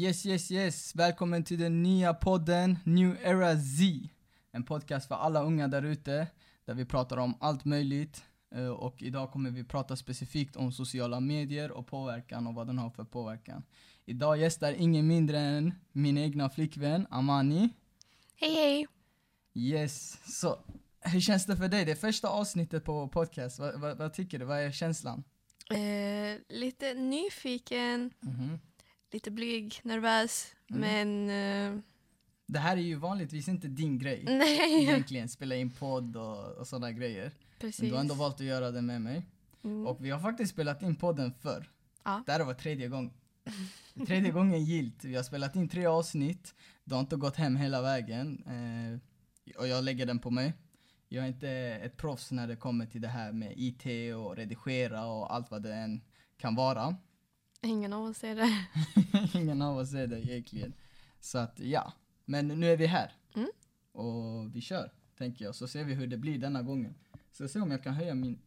Yes, yes, yes. Välkommen till den nya podden New Era Z. En podcast för alla unga där ute, där vi pratar om allt möjligt. Eh, Och idag kommer vi prata specifikt om sociala medier och påverkan och vad den har för påverkan. Idag gästar ingen mindre än min egna flickvän Amani. Hej hej! Yes, så hur känns det för dig? Det är första avsnittet på podcast. Vad, vad, vad tycker du? Vad är känslan? Eh, lite nyfiken, Mhm. Lite blyg, nervös, Mm. men eh, Det här är ju vanligtvis inte din grej. nej. Egentligen, spela in podd och, och sådana grejer. Men Precis. du har ändå valt att göra det med mig. Mm. Och vi har faktiskt spelat in podden förr. Ja. Det här var tredje gången. Tredje gången gilt. Vi har spelat in tre avsnitt. Du har inte gått hem hela vägen. Eh, och jag lägger den på mig. Jag är inte ett proffs när det kommer till det här med IT och redigera och allt vad det än kan vara. Ingen av oss är det. Ingen av oss är det egentligen. Så att ja, men nu är vi här. Mm. Och vi kör, tänker jag. Så ser vi hur det blir denna gången. Så jag ser om jag kan höja min...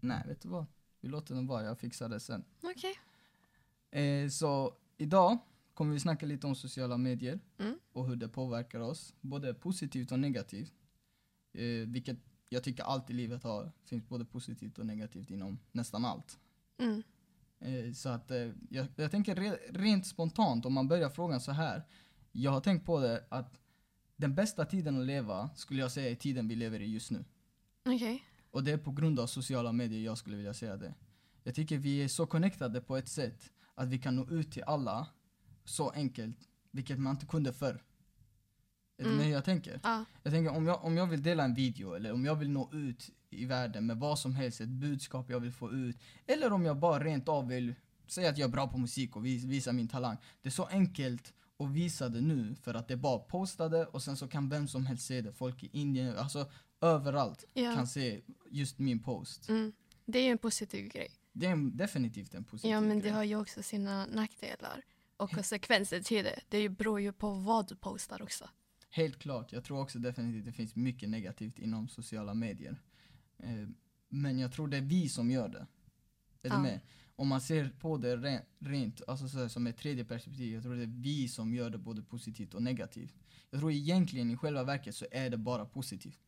Nej, vet du vad? Vi låter den vara, jag fixar det sen. Okej. Eh, så idag kommer vi snacka lite om sociala medier Mm. och hur det påverkar oss, både positivt och negativt. Eh, vilket jag tycker allt i livet har, finns både positivt och negativt inom nästan allt. Mm. Eh, så att eh, jag, jag tänker re, rent spontant, om man börjar frågan så här. Jag har tänkt på det att den bästa tiden att leva skulle jag säga är tiden vi lever i just nu. Okej. Och det är på grund av sociala medier jag skulle vilja säga det. Jag tycker vi är så connectade på ett sätt att vi kan nå ut till alla så enkelt, vilket man inte kunde förr. Är du Mm. hur jag tänker? Ja. Jag tänker om jag, om jag vill dela en video eller om jag vill nå ut i världen med vad som helst, ett budskap jag vill få ut. Eller om jag bara rent av vill säga att jag är bra på musik och vis, visa min talang. Det är så enkelt att visa det nu för att det bara postade och sen så kan vem som helst se det. Folk i Indien, alltså överallt Ja. kan se just min post. Mm. Det är ju en positiv grej. Det är definitivt en positiv Ja, men det grej. har ju också sina nackdelar och konsekvenser till det. Det beror ju på vad du postar också. Helt klart. Jag tror också definitivt det finns mycket negativt inom sociala medier. Eh, men jag tror det är vi som gör det. Är du Ja. med? Om man ser på det re- rent, alltså så här, som ett tredje perspektiv, jag tror det är vi som gör det både positivt och negativt. Jag tror egentligen i själva verket så är det bara positivt.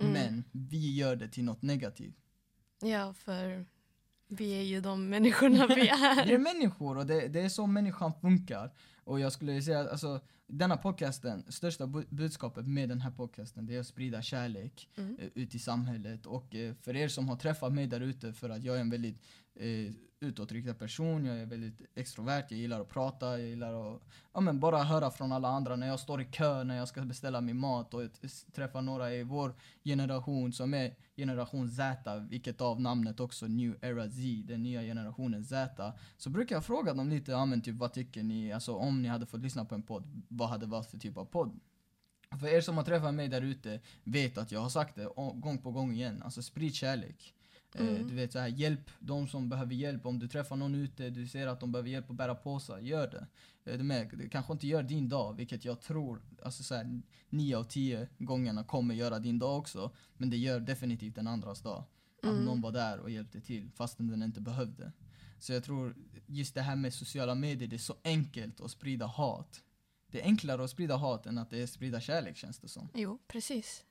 Mm. Men vi gör det till något negativt. Ja, för vi är ju de människorna vi Vi är är. människor och det, det är så människan funkar. Och jag skulle säga att alltså, denna podcasten, största bu- budskapet med den här podcasten, det är att sprida kärlek Mm. eh, ut i samhället. Och eh, för er som har träffat mig där ute, för att jag är en väldigt eh, utåtriktad person, jag är väldigt extrovert, jag gillar att prata, jag gillar att ja, men bara höra från alla andra när jag står i kö, när jag ska beställa min mat och träffa några i vår generation som är generation Z, vilket av namnet också New Era Z, den nya generationen Z. Så brukar jag fråga dem lite, ja men typ vad tycker ni, alltså om ni hade fått lyssna på en podd, vad hade det varit för typ av podd? För er som har träffat mig där ute vet att jag har sagt det gång på gång igen, alltså sprid kärlek. Eh, Mm. du vet så här, hjälp de som behöver hjälp. Om du träffar någon ute, du ser att de behöver hjälp att bära påsar, gör det. Är du med? Det kanske inte gör din dag, vilket jag tror, alltså så här, nio av tio gångerna kommer göra din dag också. Men det gör definitivt en andras dag. Att Mm. någon var där och hjälpte till, fastän den inte behövde. Så jag tror, just det här med sociala medier, det är så enkelt att sprida hat. Det är enklare att sprida hat än att det är sprida kärlek känns det som. Jo, precis.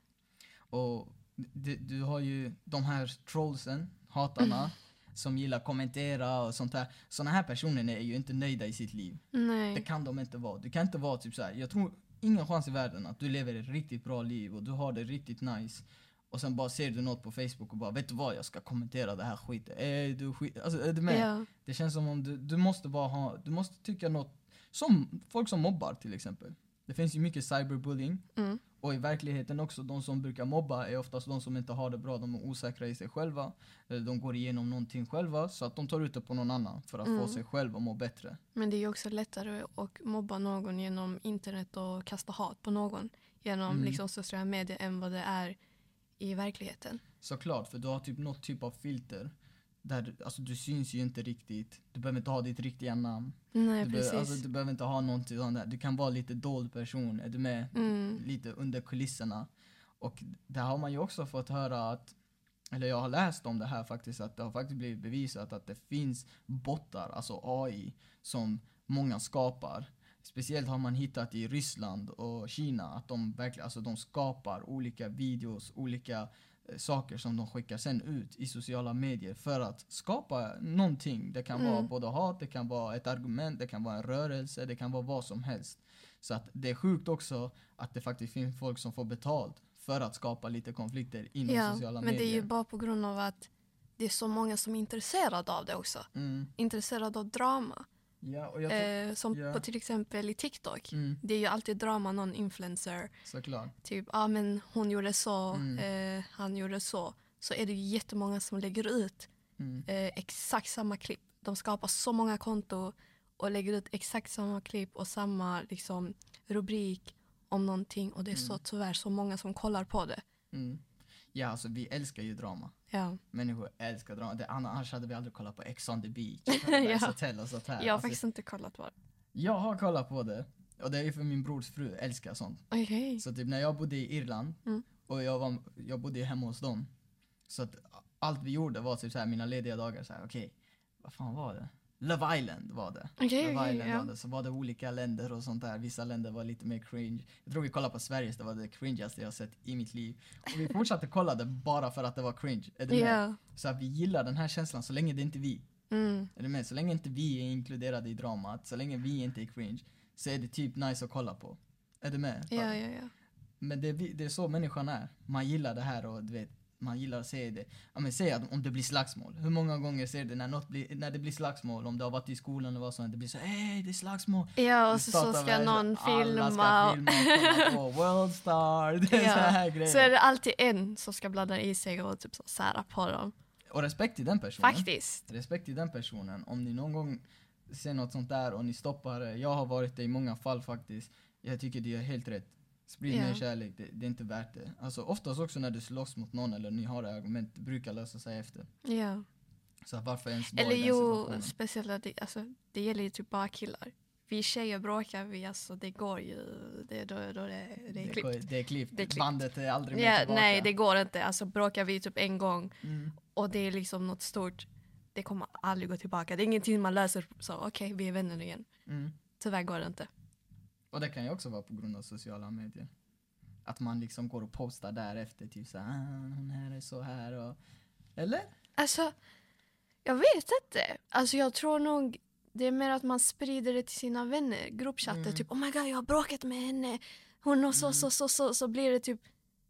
Och du, du har ju de här trollsen, hatarna, som gillar att kommentera och sånt där. Såna här personer är ju inte nöjda i sitt liv. Det Nej. kan de inte vara. Du kan inte vara typ så här. jag tror ingen chans i världen att du lever ett riktigt bra liv och du har det riktigt nice. Och sen bara ser du något på Facebook och bara vet du vad jag ska kommentera det här skiten. Är du skit? Alltså är du med? Ja. Det känns som om du, du måste bara ha, du måste tycka något, som folk som mobbar till exempel. Det finns ju mycket cyberbullying. Mm. Och i verkligheten också, de som brukar mobba är oftast de som inte har det bra, de är osäkra i sig själva. Eller de går igenom någonting själva, så att de tar ut det på någon annan för att Mm. få sig själv att må bättre. Men det är ju också lättare att mobba någon genom internet och kasta hat på någon genom Mm. liksom sociala medier än vad det är i verkligheten. Såklart, för du har typ något typ av filter. Där du, alltså du syns ju inte riktigt, du behöver inte ha ditt riktiga namn. Nej, Du, precis. be, alltså, du behöver inte ha någonting sånt där. Du kan vara lite dold person, är du med? Mm. Lite under kulisserna. Och där har man ju också fått höra att, eller jag har läst om det här faktiskt, att det har faktiskt blivit bevisat att det finns bottar, alltså AI, som många skapar. Speciellt har man hittat i Ryssland och Kina att de verkligen, alltså de skapar olika videos, olika saker som de skickar sen ut i sociala medier för att skapa någonting. Det kan vara Mm. både hat, det kan vara ett argument, det kan vara en rörelse, det kan vara vad som helst. Så att det är sjukt också att det faktiskt finns folk som får betalt för att skapa lite konflikter inom Ja, sociala men medier. det är ju bara på grund av att det är så många som är intresserade av det också. mm. Intresserade av drama. Ja, och jag Eh, som ja. på till exempel i TikTok. mm, Det är ju alltid drama, någon influencer. såklart. Typ, ja ah, men hon gjorde så, Mm. eh, han gjorde så. Så är det ju jättemånga som lägger ut Mm. eh, exakt samma klipp. De skapar så många konton och lägger ut exakt samma klipp och samma liksom, rubrik om någonting. Och det är så Mm. tyvärr så många som kollar på det. Mm. Ja, alltså vi älskar ju drama. Ja. Människor älskar drama. Det, annars hade vi aldrig kollat på Ex on the beach, Ja. Hotel och sånt här. Jag har Alltså, faktiskt inte kollat på det. jag har kollat på det. Och det är ju för min brors fru älskar sånt. Okej. Så typ när jag bodde i Irland Mm. och jag, var, jag bodde hemma hos dem. Så att allt vi gjorde var typ så här, mina lediga dagar så här, okej, vad fan var det? Love Island var det. Okej, Love okej, Island ja. var det. Så var det olika länder och sånt där. Vissa länder var lite mer cringe. Jag tror vi kollade på Sveriges, det var det cringeaste jag sett i mitt liv. Och vi fortsatte kolla det bara för att det var cringe. Är du med? Ja. Så att vi gillar den här känslan så länge det inte är vi. Mm. Är du med? Så länge inte vi är inkluderade i dramat, så länge vi inte är cringe, så är det typ nice att kolla på. Är du med? Ja, ja, ja. Men det, är vi- det är så människan är. Man gillar det här och du vet, man gillar att se det. Ja men säg att om det blir slagsmål. Hur många gånger ser du när, något blir, när det blir slagsmål, om du har varit i skolan eller vad helst, det blir så hej det är slagsmål. Ja, och så, så ska världen, någon Alla filma. ska och- filma och kolla på World Star, det är Ja, så här grejer. Så är det alltid en som ska blanda i sig och typ så sära på dem. Och respekt till den personen. Faktiskt. Respekt till den personen. Om ni någon gång ser något sånt där och ni stoppar det. Jag har varit det i många fall faktiskt. Jag tycker det är helt rätt. Sprid Ja. mer kärlek, det, det är inte värt det. Alltså oftast också när du slåss mot någon eller ni har argument, det brukar lösa sig efter. Ja. Så varför ens vara Eller i den jo, speciellt att det, alltså, det gäller ju typ bara killar. Vi tjejer bråkar vi, alltså det går ju, det, då, då det, det är klippt. Det, det är klippt. Klippt. Bandet är aldrig mer tillbaka. nej, det går inte. Alltså bråkar vi typ en gång Mm. och det är liksom något stort, det kommer aldrig gå tillbaka. Det är ingenting man löser så, okej vi är vänner igen. Mm. Tyvärr går det inte. Och det kan ju också vara på grund av sociala medier. Att man liksom går och postar därefter, typ såhär, ah, hon här är så här och... Eller? Alltså, jag vet inte. Alltså jag tror nog det är mer att man sprider det till sina vänner, gruppchatter. Mm. Typ oh my god jag har bråkat med henne. Hon och så, Mm. så, så, så, så blir det typ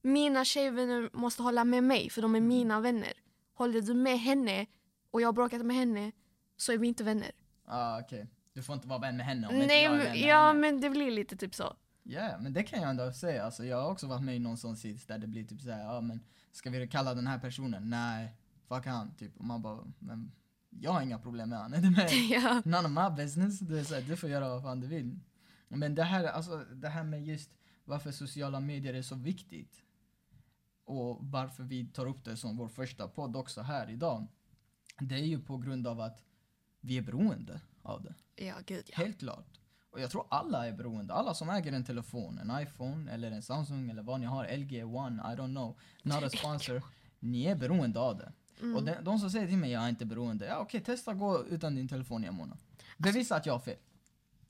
mina tjejvänner måste hålla med mig för de är mina vänner. Håller du med henne och jag har bråkat med henne så är vi inte vänner. Ah, okej. Du får inte vara vän med henne om inte Nej, jag är men, vän med ja henne. men det blir lite typ så. Ja, men det kan jag ändå säga. Alltså, jag har också varit med i någon sån sits där det blir typ såhär, ja men ska vi kalla den här personen? Nej, fuck han. Typ. Och man bara, men jag har inga problem med han. Är du med? ja. None of my business. Du, är så här, du får göra vad fan du vill. Men det här, alltså, det här med just varför sociala medier är så viktigt och varför vi tar upp det som vår första podd också här idag. Det är ju på grund av att vi är beroende av det. ja, gud ja. Helt klart. Och jag tror alla är beroende. Alla som äger en telefon, en iPhone eller en Samsung eller vad ni har, LG One, I don't know. Not a sponsor. Ni är beroende av det. Mm. Och de, de som säger till mig jag är inte beroende, ja okej testa gå utan din telefon i en månad. Bevisa att jag har fel.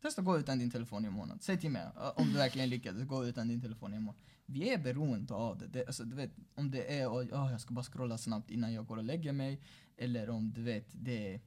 Testa gå utan din telefon i en månad. Säg till mig uh, om du verkligen lyckades gå utan din telefon i en månad. Vi är beroende av det. det alltså, du vet, om det är och, oh, jag ska bara scrolla snabbt innan jag går och lägger mig. Eller om du vet, det är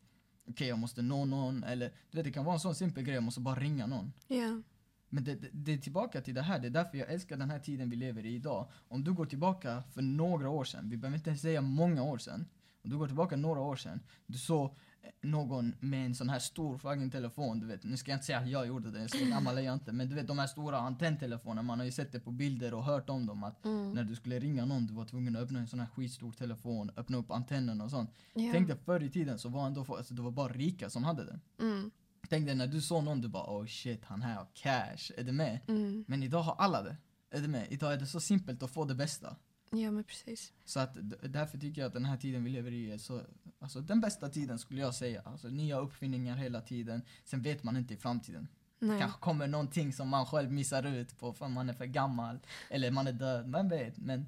okej jag måste nå någon. Eller du vet, det kan vara en sån simpel grej, jag måste bara ringa någon. Ja. Men det, det, det är tillbaka till det här, det är därför jag älskar den här tiden vi lever i idag. Om du går tillbaka för några år sedan, vi behöver inte ens säga många år sedan. Om du går tillbaka några år sedan, du såg någon med en sån här stor fucking telefon, du vet. Nu ska jag inte säga att jag gjorde det, så gammal är jag inte. Men du vet de här stora antenntelefonerna, man har ju sett det på bilder och hört om dem. Att Mm. när du skulle ringa någon, du var tvungen att öppna en sån här skitstor telefon, öppna upp antennen och sånt. Ja. Tänk dig förr i tiden så var ändå, alltså, det var bara rika som hade det. Mm. Tänk dig när du såg någon, du bara oh shit, han här har cash, är du med? Mm. Men idag har alla det. Är du med? Idag är det så simpelt att få det bästa. Ja men precis. Så att därför tycker jag att den här tiden vi lever i är så, alltså den bästa tiden skulle jag säga. Alltså nya uppfinningar hela tiden. Sen vet man inte i framtiden. Nej. Kanske kommer någonting som man själv missar ut på för man är för gammal. Eller man är död, man vet. Men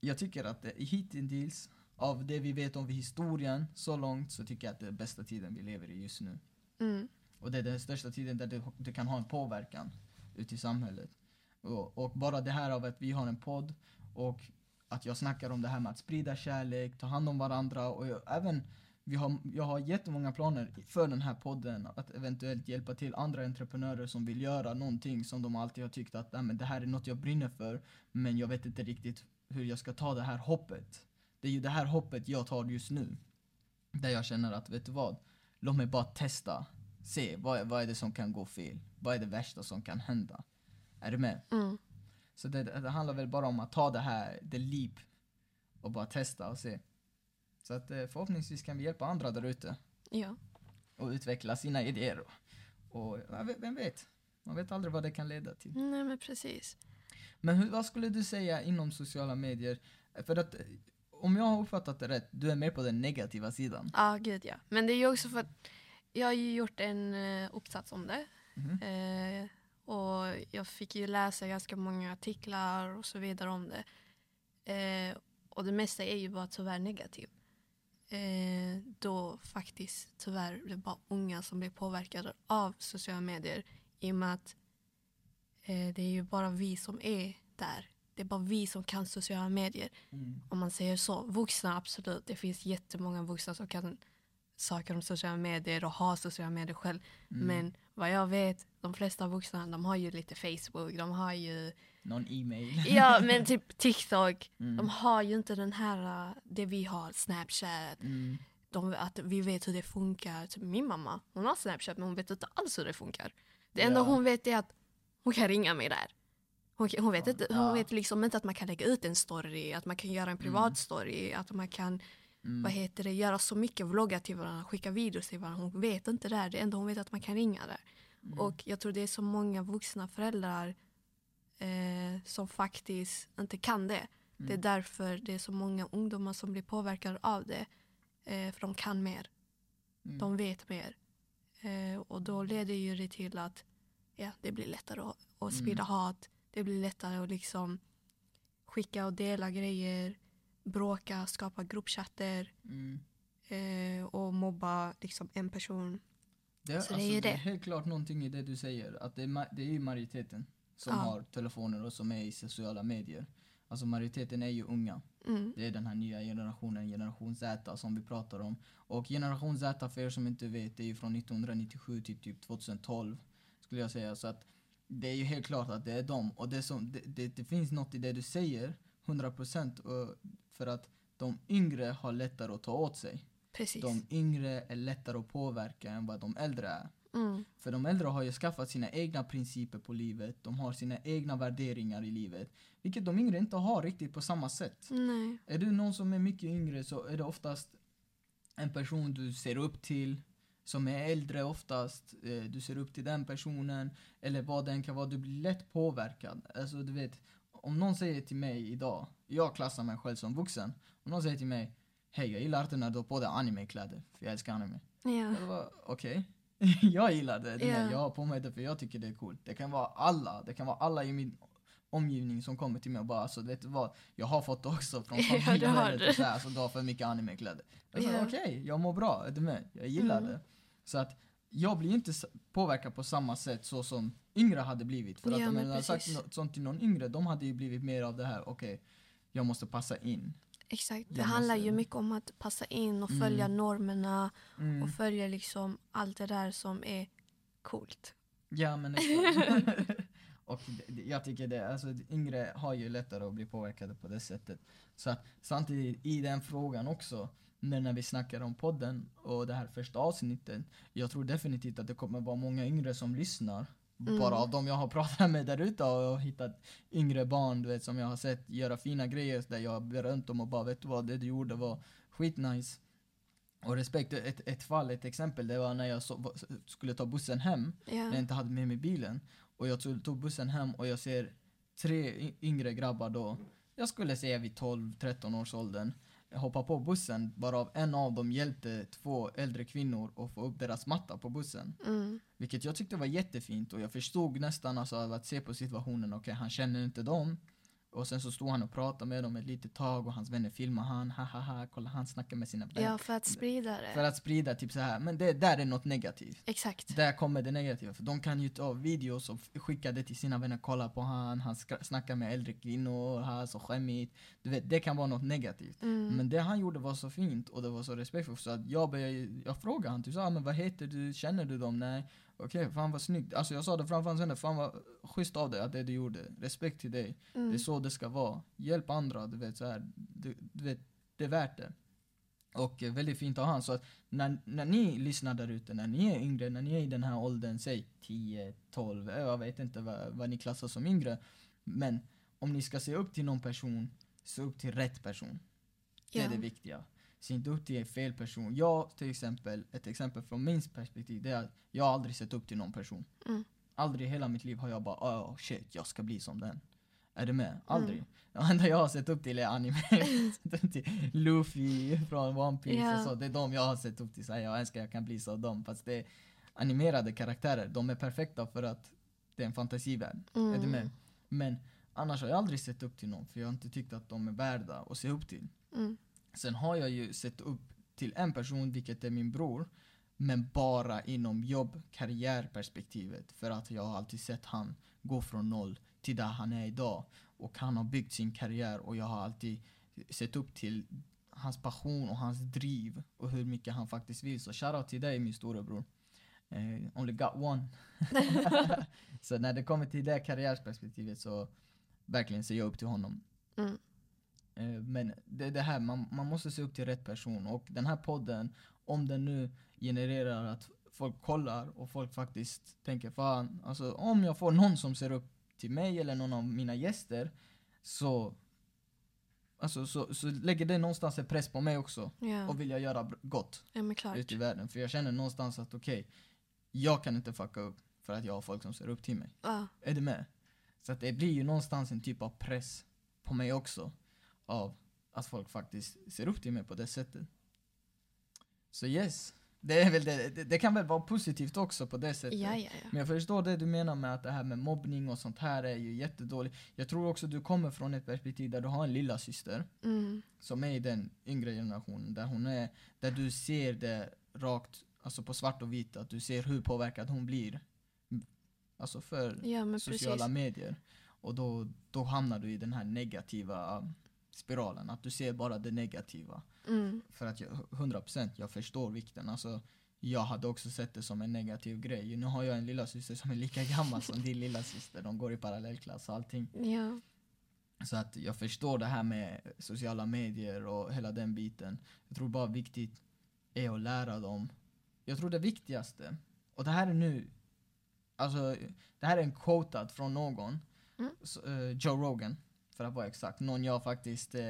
jag tycker att det, hittills, av det vi vet om historien så långt, så tycker jag att det är bästa tiden vi lever i just nu. Mm. Och det är den största tiden där du, du kan ha en påverkan ute i samhället. Och, och bara det här av att vi har en podd och att jag snackar om det här med att sprida kärlek, ta hand om varandra och jag, även vi har, jag har jättemånga planer för den här podden att eventuellt hjälpa till andra entreprenörer som vill göra någonting som de alltid har tyckt att men det här är något jag brinner för men jag vet inte riktigt hur jag ska ta det här hoppet. Det är ju det här hoppet jag tar just nu. Där jag känner att, vet du vad? Låt mig bara testa. Se, vad, vad är det som kan gå fel? Vad är det värsta som kan hända? Är du med? Mm. Så det, det handlar väl bara om att ta det här, the leap, och bara testa och se. Så att eh, förhoppningsvis kan vi hjälpa andra där ute Ja. och utveckla sina idéer. Och, och vem vet? Man vet aldrig vad det kan leda till. Nej men precis. Men hur, vad skulle du säga inom sociala medier? För att om jag har uppfattat det rätt, du är mer på den negativa sidan. Ja, gud ja. Men det är ju också för att jag har ju gjort en uh, uppsats om det. Mhm. Eh, och jag fick ju läsa ganska många artiklar och så vidare om det. Eh, och det mesta är ju bara tyvärr negativt. Eh, då faktiskt tyvärr det är bara unga som blir påverkade av sociala medier i och med att eh, det är ju bara vi som är där. Det är bara vi som kan sociala medier Mm. om man säger så. Vuxna absolut, det finns jättemånga vuxna som kan saker om sociala medier och har sociala medier själv. Mm. Men vad jag vet, de flesta vuxna de har ju lite Facebook, de har ju, Någon e-mail. ja men typ TikTok. Mm. De har ju inte den här, uh, det vi har, Snapchat. Mm. De, att vi vet hur det funkar. Typ min mamma, hon har Snapchat men hon vet inte alls hur det funkar. Det enda Ja. hon vet är att hon kan ringa mig där. Hon, hon, vet, inte, hon Ja. vet liksom inte att man kan lägga ut en story, att man kan göra en privat story, att man kan Mm. vad heter det, göra så mycket vloggar till varandra, skicka videos till varandra. Hon vet inte det. här. Det enda hon vet är att man kan ringa där. Mm. Och jag tror det är så många vuxna föräldrar eh, som faktiskt inte kan det. Det är Mm. därför det är så många ungdomar som blir påverkade av det. Eh, för de kan mer. Mm. De vet mer. Eh, och då leder ju det till att ja, det blir lättare att, att sprida Mm. hat. Det blir lättare att liksom skicka och dela grejer, bråka, skapa gruppchatter Mm. eh, och mobba liksom en person. Det, är, Så alltså, det är ju det är det. helt klart någonting i det du säger, att det är, det är ju majoriteten som Ja. har telefoner och som är i sociala medier. Alltså majoriteten är ju unga. Mm. Det är den här nya generationen, generation Z som vi pratar om. Och generation Z för er som inte vet, det är ju från 1997 till typ 2012 skulle jag säga. Så att det är ju helt klart att det är dem. Och det, som, det, det, det finns något i det du säger, 100% och för att de yngre har lättare att ta åt sig. Precis. De yngre är lättare att påverka än vad de äldre är. Mm. För de äldre har ju skaffat sina egna principer på livet, de har sina egna värderingar i livet. Vilket de yngre inte har riktigt på samma sätt. Nej. Är du någon som är mycket yngre så är det oftast en person du ser upp till, som är äldre oftast, eh, du ser upp till den personen, eller vad den kan vara, du blir lätt påverkad. Alltså du vet, om någon säger till mig idag, jag klassar mig själv som vuxen, om någon säger till mig Hej, jag gillar inte när du har på dig animekläder, för jag älskar anime. Ja. Okej. jag gillar det, det Ja. jag har på mig det för jag tycker det är coolt. Det kan vara alla, det kan vara alla i min omgivning som kommer till mig och bara alltså vet du vad, jag har fått också från Ja, familjen har eller så här, alltså du har för mycket animekläder. Jag sa Ja. okej, jag mår bra, är du med? Jag gillar Mm. det. Så att jag blir inte påverkad på samma sätt så som yngre hade blivit. För att Ja, om men jag hade sagt något sånt till någon yngre, de hade ju blivit mer av det här, okej, jag måste passa in. Exakt. Det handlar ju mycket om att passa in och följa Mm. normerna Mm. och följa liksom allt det där som är coolt. Ja men exakt. och jag tycker det, alltså yngre har ju lättare att bli påverkade på det sättet. Så att samtidigt i den frågan också, när, när vi snackar om podden och det här första avsnittet, jag tror definitivt att det kommer vara många yngre som lyssnar. Mm. Bara av de jag har pratat med där ute och hittat yngre barn du vet, som jag har sett göra fina grejer där jag har berömt dem och bara vet du vad, det du gjorde var skitnice. Och respekt, ett, ett fall, ett exempel, det var när jag så, skulle ta bussen hem Ja. när jag inte hade med mig bilen. Och jag tog, tog bussen hem och jag ser tre yngre grabbar då. Jag skulle säga vid 12-13 års åldern. Hoppa på bussen, varav en av dem hjälpte två äldre kvinnor att få upp deras matta på bussen. Mm. Vilket jag tyckte var jättefint och jag förstod nästan alltså av att se på situationen, okej han känner inte dem. Och sen så stod han och pratade med dem ett litet tag och hans vänner filmade han, ha ha ha, kolla han snackar med sina vänner. Ja, för att sprida det. För att sprida typ så här. men det där är något negativt. Exakt. Där kommer det negativa, för de kan ju ta videos och skicka det till sina vänner, kolla på han, han snackar med äldre kvinnor, han är så skämmigt. Du vet, det kan vara något negativt. Mm. Men det han gjorde var så fint och det var så respektfullt så att jag började, jag frågade han, du sa men vad heter du, känner du dem? Nej. Okej, fan vad snyggt. Alltså jag sa det framför hans vänner, fan vad schysst av dig att det du gjorde. Respekt till dig. Mm. Det är så det ska vara. Hjälp andra, du vet så här. Du, du vet, det är värt det. Och eh, väldigt fint av han. Så att när, när ni lyssnar där ute, när ni är yngre, när ni är i den här åldern, säg 10, 12, eh, jag vet inte vad, vad ni klassar som yngre. Men om ni ska se upp till någon person, se upp till rätt person. Det är det viktiga. Se inte upp till fel person. Jag till exempel, ett exempel från min perspektiv, det är att jag aldrig sett upp till någon person. Mm. Aldrig i hela mitt liv har jag bara oh shit, jag ska bli som den. Är du med? Aldrig. Det enda jag har sett upp till är anime. Till Luffy från One Piece Ja. och så. Det är de jag har sett upp till. Så här, jag önskar jag kan bli som dem. Fast det är animerade karaktärer. De är perfekta för att det är en fantasivärld. Mm. Är du med? Men annars har jag aldrig sett upp till någon för jag har inte tyckt att de är värda att se upp till. Mm. Sen har jag ju sett upp till en person, vilket är min bror. Men bara inom jobb, karriärperspektivet. För att jag har alltid sett han gå från noll till där han är idag. Och han har byggt sin karriär och jag har alltid sett upp till hans passion och hans driv och hur mycket han faktiskt vill. Så shoutout till dig min storebror. Eh, only got one. så när det kommer till det karriärsperspektivet så verkligen ser jag upp till honom. Mm. Eh, Men det, det här, man, man måste se upp till rätt person och den här podden, om den nu genererar att folk kollar och folk faktiskt tänker fan, alltså om jag får någon som ser upp till mig eller någon av mina gäster så Alltså så, så lägger det någonstans en press på mig också Ja. och vill jag göra gott ja, ute i världen för jag känner någonstans att okej, jag kan inte fucka upp för att jag har folk som ser upp till mig. Ja. Är du med? Så att det blir ju någonstans en typ av press på mig också. Av att folk faktiskt ser upp till mig på det sättet. Så yes, det, väl det, det, det kan väl vara positivt också på det sättet. Ja, ja, ja. Men jag förstår det du menar med att det här med mobbning och sånt här är ju jättedåligt. Jag tror också du kommer från ett perspektiv där du har en lilla syster Mm. som är i den yngre generationen, där hon är, där du ser det rakt, alltså på svart och vitt, att du ser hur påverkad hon blir. Alltså för sociala precis. medier. Och då, då hamnar du i den här negativa spiralen, att du ser bara det negativa. Mm. För att jag, 100% jag förstår vikten. Alltså, jag hade också sett det som en negativ grej. Nu har jag en lilla syster som är lika gammal som din lilla syster. De går i parallellklass och allting. Ja. Så att jag förstår det här med sociala medier och hela den biten. Jag tror bara viktigt är att lära dem. Jag tror det viktigaste, och det här är nu, alltså det här är en quotad från någon, Mm. så, eh, Joe Rogan, för att vara exakt. Någon jag faktiskt eh,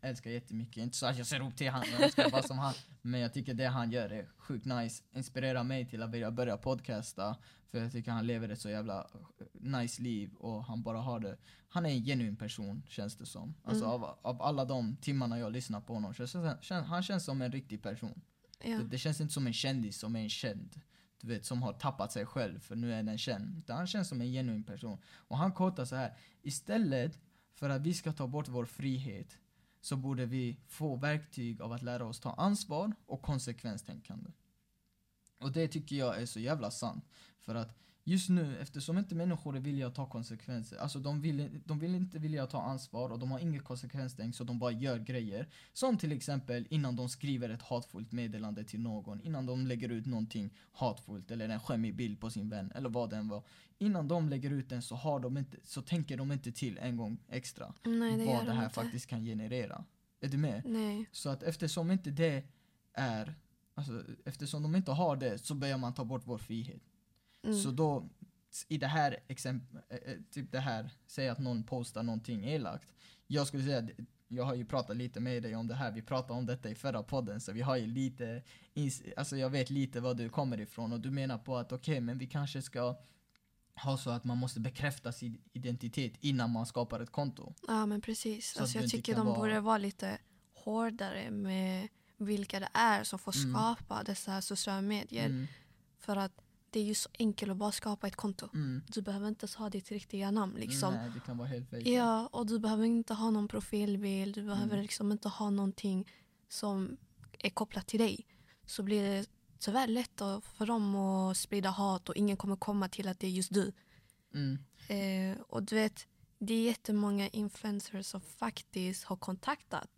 älskar jättemycket. Inte så att jag ser upp till han, jag älskar bara som han. Men jag tycker det han gör är sjukt nice. Inspirerar mig till att börja, börja podcasta. För jag tycker han lever ett så jävla nice liv och han bara har det. Han är en genuin person känns det som. Alltså Mm. av, av alla de timmarna jag lyssnar på honom, känns, han känns som en riktig person. Ja. Det, det känns inte som en kändis som är en känd. Du vet, som har tappat sig själv för nu är den känd. Utan han känns som en genuin person. Och han quotar så här. Istället för att vi ska ta bort vår frihet så borde vi få verktyg av att lära oss ta ansvar och konsekvenstänkande. Och det tycker jag är så jävla sant. För att just nu, eftersom inte människor är villiga att ta konsekvenser, alltså de vill, de vill inte vilja ta ansvar och de har inget konsekvenstänk så de bara gör grejer. Som till exempel innan de skriver ett hatfullt meddelande till någon, innan de lägger ut någonting hatfullt eller en skämmig bild på sin vän eller vad den var. Innan de lägger ut den så, har de inte, så tänker de inte till en gång extra Nej, det vad det de här inte. faktiskt kan generera. Är du med? Nej. Så att eftersom inte det är, alltså eftersom de inte har det så börjar man ta bort vår frihet. Mm. Så då, i det här exempel, typ det här, säg att någon postar någonting elakt. Jag skulle säga, jag har ju pratat lite med dig om det här, vi pratade om detta i förra podden, så vi har ju lite, alltså jag vet lite var du kommer ifrån och du menar på att okej, men vi kanske ska ha så att man måste bekräfta sin identitet innan man skapar ett konto. Ja, men precis. Så Alltså, jag tycker de vara- borde vara lite hårdare med vilka det är som får Mm. skapa dessa sociala medier. Mm. För att det är ju så enkelt att bara skapa ett konto. Mm. Du behöver inte ens ha ditt riktiga namn liksom. Nej, det kan vara helt fake. Ja, och du behöver inte ha någon profilbild. Du behöver Mm. liksom inte ha någonting som är kopplat till dig. Så blir det tyvärr lätt för dem att sprida hat och ingen kommer komma till att det är just du. Mm. Eh, och du vet, det är jättemånga influencers som faktiskt har kontaktat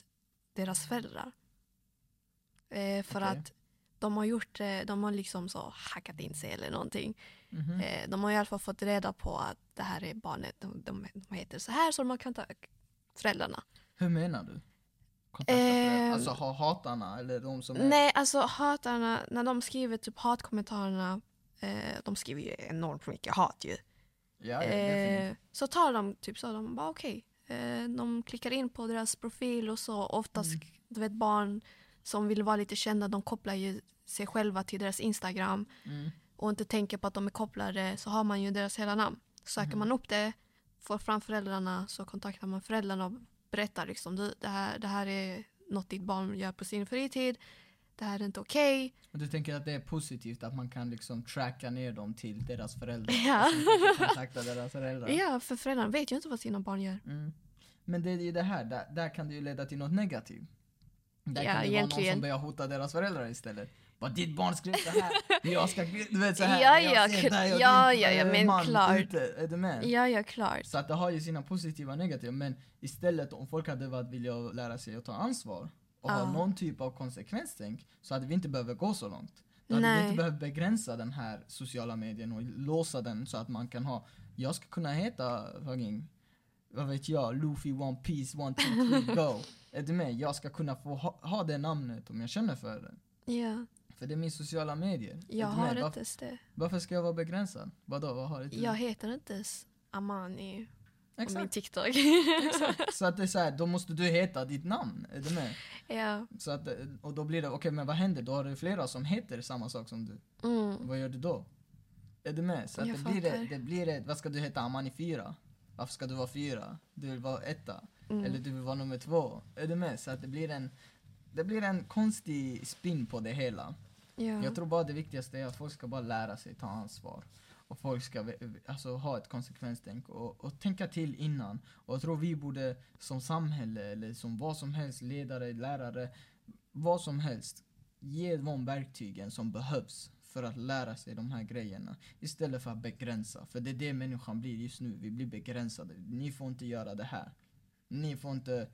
deras föräldrar. Eh, för Okej. att de har gjort det, de har liksom så hackat in sig eller någonting. Mhm. Eh, de har i alla fall fått reda på att det här är barnet, de, de, de heter så här så de har kontaktat föräldrarna. Hur menar du? Eh? Alltså ha hatarna eller de som är... Nej, alltså hatarna, när de skriver typ hatkommentarerna, eh, de skriver ju enormt mycket hat ju. Ja. Eh, så tar de typ så, de bara okej. Eh, de klickar in på deras profil och så. Oftast, Mm. du vet barn som vill vara lite kända, de kopplar ju sig själva till deras Instagram Mm. och inte tänker på att de är kopplade så har man ju deras hela namn. Söker Mhm. man upp det, får fram föräldrarna så kontaktar man föräldrarna och berättar liksom du, det, här, det här är något ditt barn gör på sin fritid. Det här är inte okej. Och du tänker att det är positivt att man kan liksom tracka ner dem till deras föräldrar? Ja. Kanske kontakta deras föräldrar? Ja, för föräldrarna vet ju inte vad sina barn gör. Mm. Men det är ju det här, där, där kan det ju leda till något negativt. Där Ja, kan det vara någon egentligen. som börjar hota deras föräldrar istället. Bara ditt barn skrev så här, jag ska, du vet så här. Ja, jag ja, dig och ja, ja, ja, eh, men man klart. Ute, är du med? Ja, ja, klart. Så att det har ju sina positiva och negativa, men istället om folk hade varit villiga att lära sig att ta ansvar och Ja. ha någon typ av konsekvenstänk så hade vi inte behövt gå så långt. Då hade vi Nej. inte behövt begränsa den här sociala medien och låsa den så att man kan ha, jag ska kunna heta fucking, vad vet jag, Luffy One Piece One Two Three Go. Är du med? Jag ska kunna få ha, ha det namnet om jag känner för det. Ja, För det är min sociala medier. Jag du har med? inte Varför, ens det. varför ska jag vara begränsad? Vadå, vad har till? Jag heter inte ens Amani på min Exakt. TikTok. Exakt. Så att det är så här, då måste du heta ditt namn, är du med? ja. Så att, och då blir det, okej men vad händer? Då har du flera som heter samma sak som du. Mm. Vad gör du då? Är du med? Så att Jag det blir, det, fattar. det blir ett, vad ska du heta? Amani fyra? Varför ska du vara fyra? Du vill vara etta? Mm. Eller du vill vara nummer två? Är du med? Så att det blir en, det blir en konstig spin på det hela ja. Jag tror bara det viktigaste är att folk ska bara lära sig ta ansvar. Och folk ska alltså, ha ett konsekvenstänk och, och tänka till innan. Och jag tror vi borde som samhälle eller som vad som helst, ledare, lärare, vad som helst, ge de verktygen som behövs för att lära sig de här grejerna. Istället för att begränsa. För det är det människan blir just nu. Vi blir begränsade. Ni får inte göra det här. Ni får inte,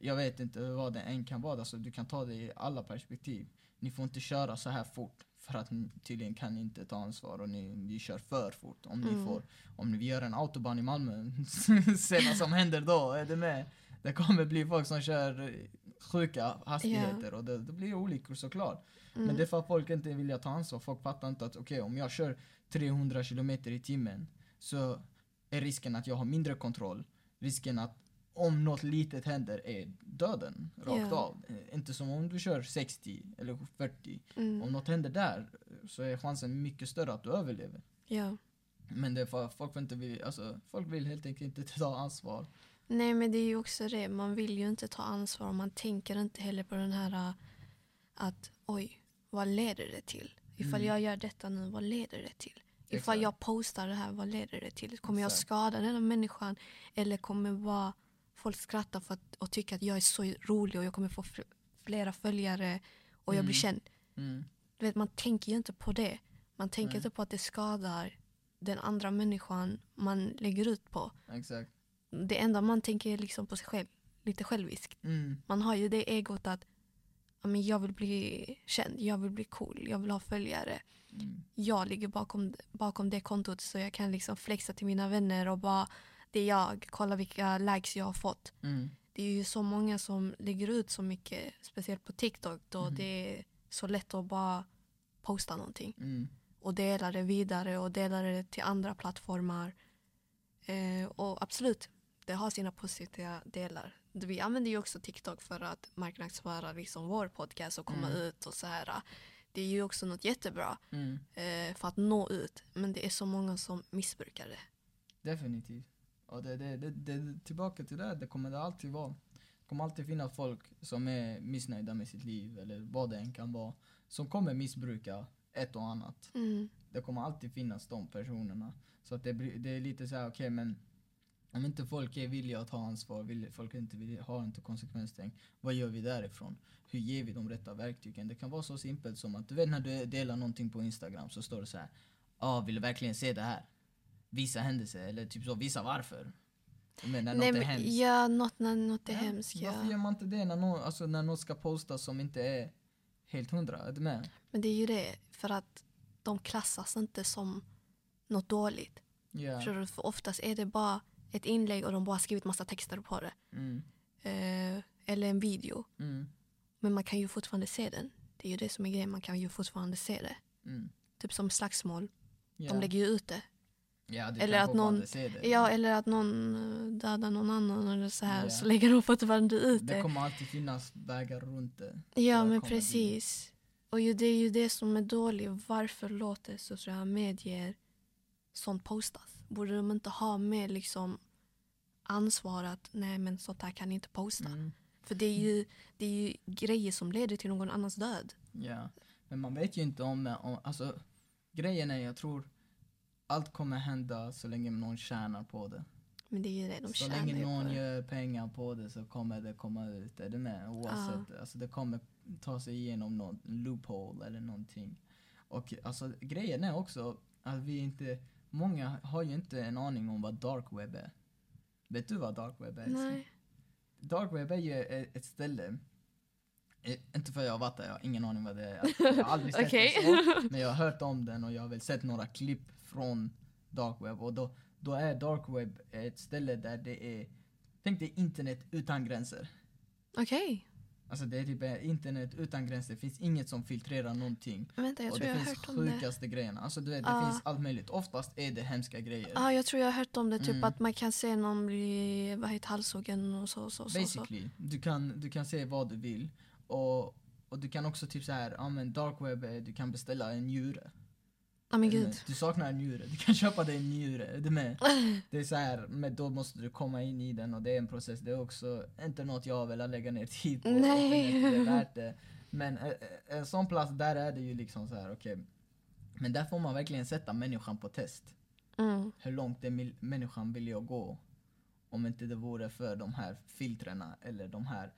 jag vet inte vad det än kan vara, alltså, du kan ta det i alla perspektiv. Ni får inte köra så här fort för att ni tydligen kan ni inte ta ansvar och ni, ni kör för fort. Om ni Mm. får, om vi gör en autobahn i Malmö, se vad som händer då, är du med? Det kommer bli folk som kör sjuka hastigheter och det, det blir olyckor såklart. Mm. Men det är för att folk inte vill ta ansvar. Folk fattar inte att okej, om jag kör 300 kilometer i timmen så är risken att jag har mindre kontroll. Risken att om något litet händer är döden rakt Ja. av. Eh, Inte som om du kör 60 eller 40. Mm. Om något händer där så är chansen mycket större att du överlever. Ja. Men det är för folk vill inte vill, alltså, folk vill helt enkelt inte ta ansvar. Nej men det är ju också det, man vill ju inte ta ansvar man tänker inte heller på den här äh, att oj, vad leder det till? Ifall Mm. jag gör detta nu, vad leder det till? Ifall Exakt. jag postar det här, vad leder det till? Kommer jag Exakt. skada den här människan? Eller kommer bara folk skratta för att, och tycka att jag är så rolig och jag kommer få fl- flera följare och jag blir Mm. känd? Mm. Du vet, man tänker ju inte på det. Man tänker Nej. inte på att det skadar den andra människan man lägger ut på. Exakt. Det enda man tänker är liksom på sig själv. Lite själviskt. Mm. Man har ju det egot att men jag vill bli känd, jag vill bli cool, jag vill ha följare. Mm. Jag ligger bakom, bakom det kontot så jag kan liksom flexa till mina vänner och bara det är jag, kolla vilka likes jag har fått. Mm. Det är ju så många som lägger ut så mycket, speciellt på TikTok då Mhm. det är så lätt att bara posta någonting Mm. och dela det vidare och dela det till andra plattformar. Eh, och absolut, det har sina positiva delar. Vi använder ju också TikTok för att marknadsföra liksom vår podcast och komma Mm. ut och så här. Det är ju också något jättebra Mm. eh, för att nå ut. Men det är så många som missbrukar det. Definitivt. Och det, det, det, det, tillbaka till det, det kommer det alltid vara. Det kommer alltid finnas folk som är missnöjda med sitt liv eller vad det än kan vara. Som kommer missbruka ett och annat. Mm. Det kommer alltid finnas de personerna. Så att det, det är lite så här, okej men om inte folk är villiga att ta ansvar, vill, folk inte vill, har inte konsekvenstänk, vad gör vi därifrån? Hur ger vi de rätta verktygen? Det kan vara så simpelt som att du vet när du delar någonting på Instagram så står det så här, ah, vill du verkligen se det här? Visa händelse, eller typ så, visa varför. Men när Nej, något är hemskt. ja, något när något är Ja, hemskt. Varför Ja. gör man inte det när någon, alltså, när något ska postas som inte är helt hundra? Är du med? Men det är ju det, för att de klassas inte som något dåligt. Ja. Förstår du? För oftast är det bara ett inlägg och de bara skrivit massa texter på det. Mm. Eh, eller en video. Mm. Men man kan ju fortfarande se den. Det är ju det som är grejen, man kan ju fortfarande se det. Mm. Typ som slagsmål, Ja. de lägger ju ut det. Ja, du eller kan att någon- se det. Ja, eller att någon eh, dödar någon annan eller så här, Ja. så lägger de fortfarande ut Det det. kommer alltid finnas vägar runt det. Ja, men komma dit. precis. Och ju, det är ju det som är dåligt. Varför låter sociala medier sånt postas? Borde de inte ha mer liksom ansvar att nej men sånt här kan inte posta? Mm. För det är, ju, det är ju grejer som leder till någon annans död. Ja. Men man vet ju inte om, om alltså grejen är jag tror allt kommer hända så länge någon tjänar på det. Men det är ju det, de så tjänar länge på någon det. gör pengar på det så kommer det komma ut, är du med? Oavsett, alltså det kommer ta sig igenom någon loophole eller någonting. Och alltså grejen är också att vi inte, många har ju inte en aning om vad dark web är. Vet du vad dark web är? Nej. Dark web är ju e- ett ställe, eh, inte för jag har varit där, jag har ingen aning vad det är. Jag har aldrig sett Okej. det så, men jag har hört om den och jag har väl sett några klipp från dark web och då, då är dark web ett ställe där det är, tänk dig internet utan gränser. Okej. Alltså det är typ internet utan gränser, det finns inget som filtrerar någonting. Vänta, jag och tror det jag finns hört om det. sjukaste grejerna, alltså du vet, det Ja. finns allt möjligt. Oftast är det hemska grejer. Ja, jag tror jag har hört om det. Typ Mm. att man kan se någon bli vad heter, halshuggen och så. så, så, så. Basically, du kan, du kan se vad du vill. Och, och du kan också typ så här, ja men dark web, du kan beställa en njure. Ja men du gud. Du saknar en njure, du kan köpa dig en njure, du med? Det är så här, men då måste du komma in i den och det är en process. Det är också inte något jag vill lägga ner tid på. Nej. Det är värt det. Men eh, eh, en sån plats, där är det ju liksom så här, okej. Men där får man verkligen sätta människan på test. Mm. Hur långt mil- människan villig att gå? Om inte det vore för de här filtrerna eller de här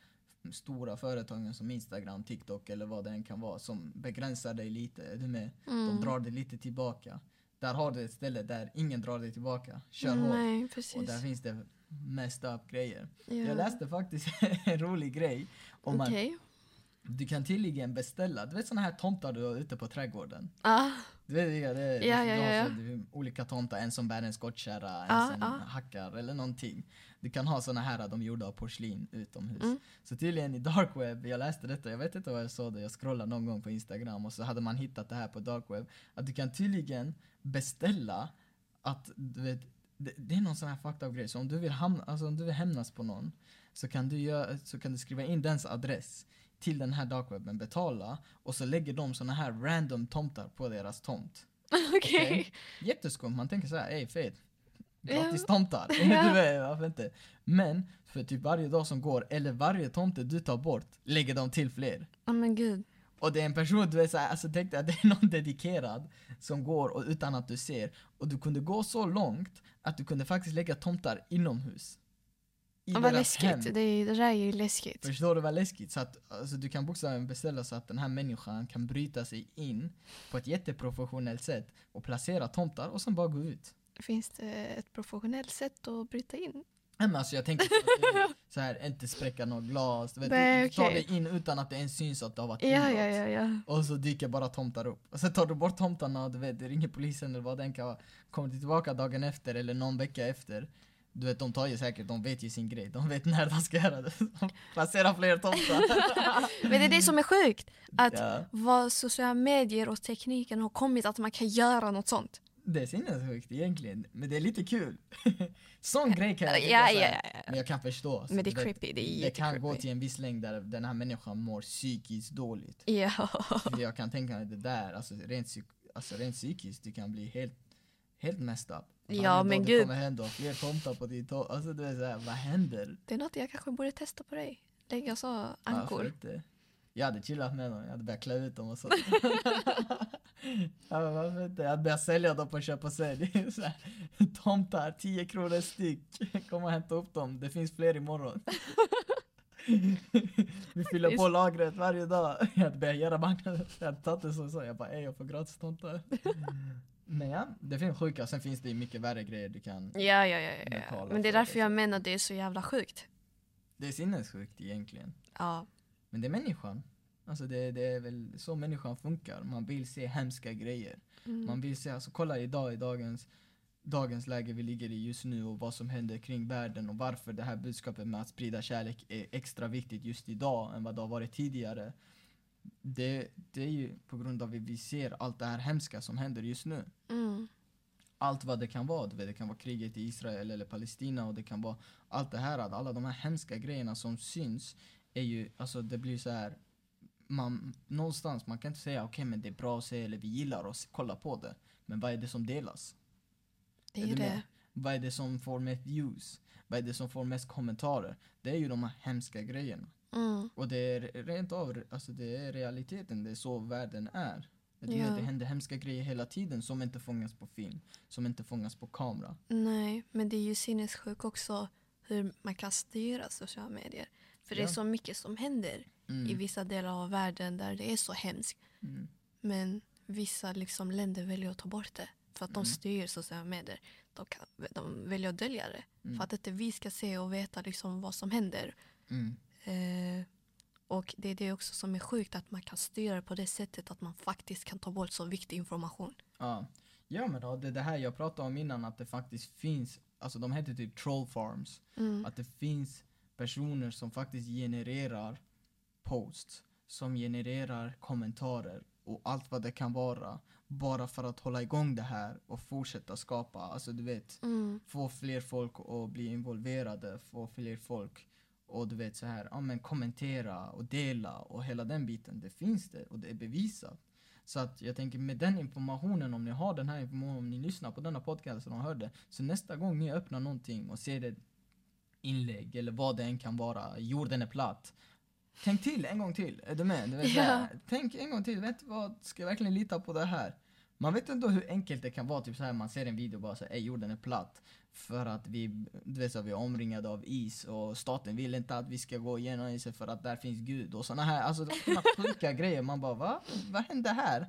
stora företagen som Instagram, TikTok eller vad det än kan vara som begränsar dig lite. Är du med? Mm. De drar dig lite tillbaka. Där har du ett ställe där ingen drar dig tillbaka. Kör Mm. Nej, Och precis. där finns det mest up grejer. Ja. Jag läste faktiskt en rolig grej. Om Okej. att du kan tydligen beställa, du vet såna här tomtar du har ute på trädgården? Ah, Du vet, det, det, du ja, har ja, ja. så- det är olika tomtar, en som bär en skottkärra, en som hackar eller någonting. Du kan ha såna här, de gjorda av porslin utomhus. Mm. Så tydligen i dark web, jag läste detta, jag vet inte vad jag såg det, jag scrollade någon gång på Instagram och så hade man hittat det här på dark web. Att du kan tydligen beställa att, du vet, det, det är någon sån här fucked up grej. Så om du vill, hamna, alltså om du vill hämnas på någon så kan, du göra, så kan du skriva in dens adress till den här darkwebben, betala och så lägger de såna här random tomtar på deras tomt. Okej. Okej? Jätteskumt, man tänker så här, ey fet. Gratis tomtar, du vet, varför inte? Men för typ varje dag som går, eller varje tomte du tar bort, lägger de till fler. Ja men gud. Och det är en person, du vet såhär, alltså tänk dig att det är någon dedikerad som går och, utan att du ser. Och du kunde gå så långt att du kunde faktiskt lägga tomtar inomhus. I Vad deras läskigt. hem. Det, är- det där är ju läskigt. Förstår du vad läskigt? Så att, alltså, du kan bokstavligen beställa så att den här människan kan bryta sig in på ett jätteprofessionellt sätt och placera tomtar och sen bara gå ut. Finns det ett professionellt sätt att bryta in? Nej, men alltså jag tänker så, här, inte spräcka något glas, du, vet, Nej, du tar okej. dig in utan att det ens syns att det har varit Ja, inbrott. ja, ja, ja. Och så dyker bara tomtar upp. Och sen tar du bort tomtarna och du vet, det ringer polisen eller vad den kan vara. Kommer du tillbaka dagen efter eller någon vecka efter. Du vet, de tar ju säkert, de vet ju sin grej. De vet när de ska göra det. De placerar fler tomtar. Men det är det som är sjukt. Att ja, vad sociala medier och tekniken har kommit att man kan göra något sånt. det är sinnessjukt egentligen. Men det är lite kul. Sån grej kan jag tycka Ja, ja, ja. Men jag kan förstå. Men det är creepy, det är Det kan gå jättecreepy. till en viss längd där den här människan mår psykiskt dåligt. Ja. För jag kan tänka mig det där, alltså rent, psyk alltså, rent psykiskt, du kan bli helt, helt messed up. Ja, men det gud. kommer hända fler på din Alltså du vet såhär, vad händer? Det är något jag kanske borde testa på dig. Lägga så ankor. inte? Jag hade chillat med dem, jag hade börjat klä ut dem och så. Ja, varför inte? Jag börjar sälja dem på köp och sälj. Tomtar, 10 kronor styck. Kom och hämta upp dem. Det finns fler imorgon. Vi fyller på lagret varje dag. Jag börjar göra marknaden. Jag hade tagit det så, så jag bara, ey jag får gratis tomtar. Ja, det finns sjuka. Sen finns det mycket värre grejer du kan. Ja, ja, ja. ja, Men det är för därför jag menar det är så jävla sjukt. Det är sinnessjukt egentligen. Ja. Men det är människan. Alltså det, det är väl så människan funkar. Man vill se hemska grejer. Mm. Man vill se, alltså kolla idag i dagens, dagens läge vi ligger i just nu och vad som händer kring världen och varför det här budskapet med att sprida kärlek är extra viktigt just idag än vad det har varit tidigare. Det, det är ju på grund av att vi ser allt det här hemska som händer just nu. Mm. Allt vad det kan vara, det kan vara kriget i Israel eller Palestina och det kan vara allt det här, alla de här hemska grejerna som syns är ju, alltså det blir så här man, någonstans, man kan inte säga okej men det är bra att se eller vi gillar att kolla på det. Men vad är det som delas? Det är Är med? det. Vad är det som får mest views? Vad är det som får mest kommentarer? Det är ju de här hemska grejerna. Mm. Och det är rent av, alltså det är realiteten, det är så världen är. Du Ja. Det händer hemska grejer hela tiden som inte fångas på film, som inte fångas på kamera. Nej, men det är ju sinnessjukt också hur man kan styra sociala medier. För det är Ja. så mycket som händer i Mm. vissa delar av världen där det är så hemskt. Mm. Men vissa liksom länder väljer att ta bort det för att de Mm. styr sociala medier. De, kan, de väljer att dölja det Mm. för att inte vi ska se och veta liksom vad som händer. Eh, och det är det också som är sjukt att man kan styra på det sättet att man faktiskt kan ta bort så viktig information. Ja. ja men då, det det här jag pratade om innan att det faktiskt finns, alltså de heter typ troll farms. Mm. Att det finns personer som faktiskt genererar posts, som genererar kommentarer och allt vad det kan vara. Bara för att hålla igång det här och fortsätta skapa, alltså du vet, Mm. få fler folk att bli involverade, få fler folk och du vet så här, ja men kommentera och dela och hela den biten. Det finns det och det är bevisat. Så att jag tänker med den informationen, om ni har den här informationen, om ni lyssnar på denna podcast och hör det, så nästa gång ni öppnar någonting och ser ett inlägg eller vad det än kan vara, jorden är platt. Tänk till en gång till, är du med? Du vet, här, Tänk en gång till, vet du vad, ska jag verkligen lita på det här? Man vet ändå hur enkelt det kan vara, typ så här, man ser en video och bara säger jorden är platt. För att vi, du vet så, vi är omringade av is och staten vill inte att vi ska gå igenom isen för att där finns Gud och såna här, alltså såna sjuka grejer. Man bara va? Vad hände här?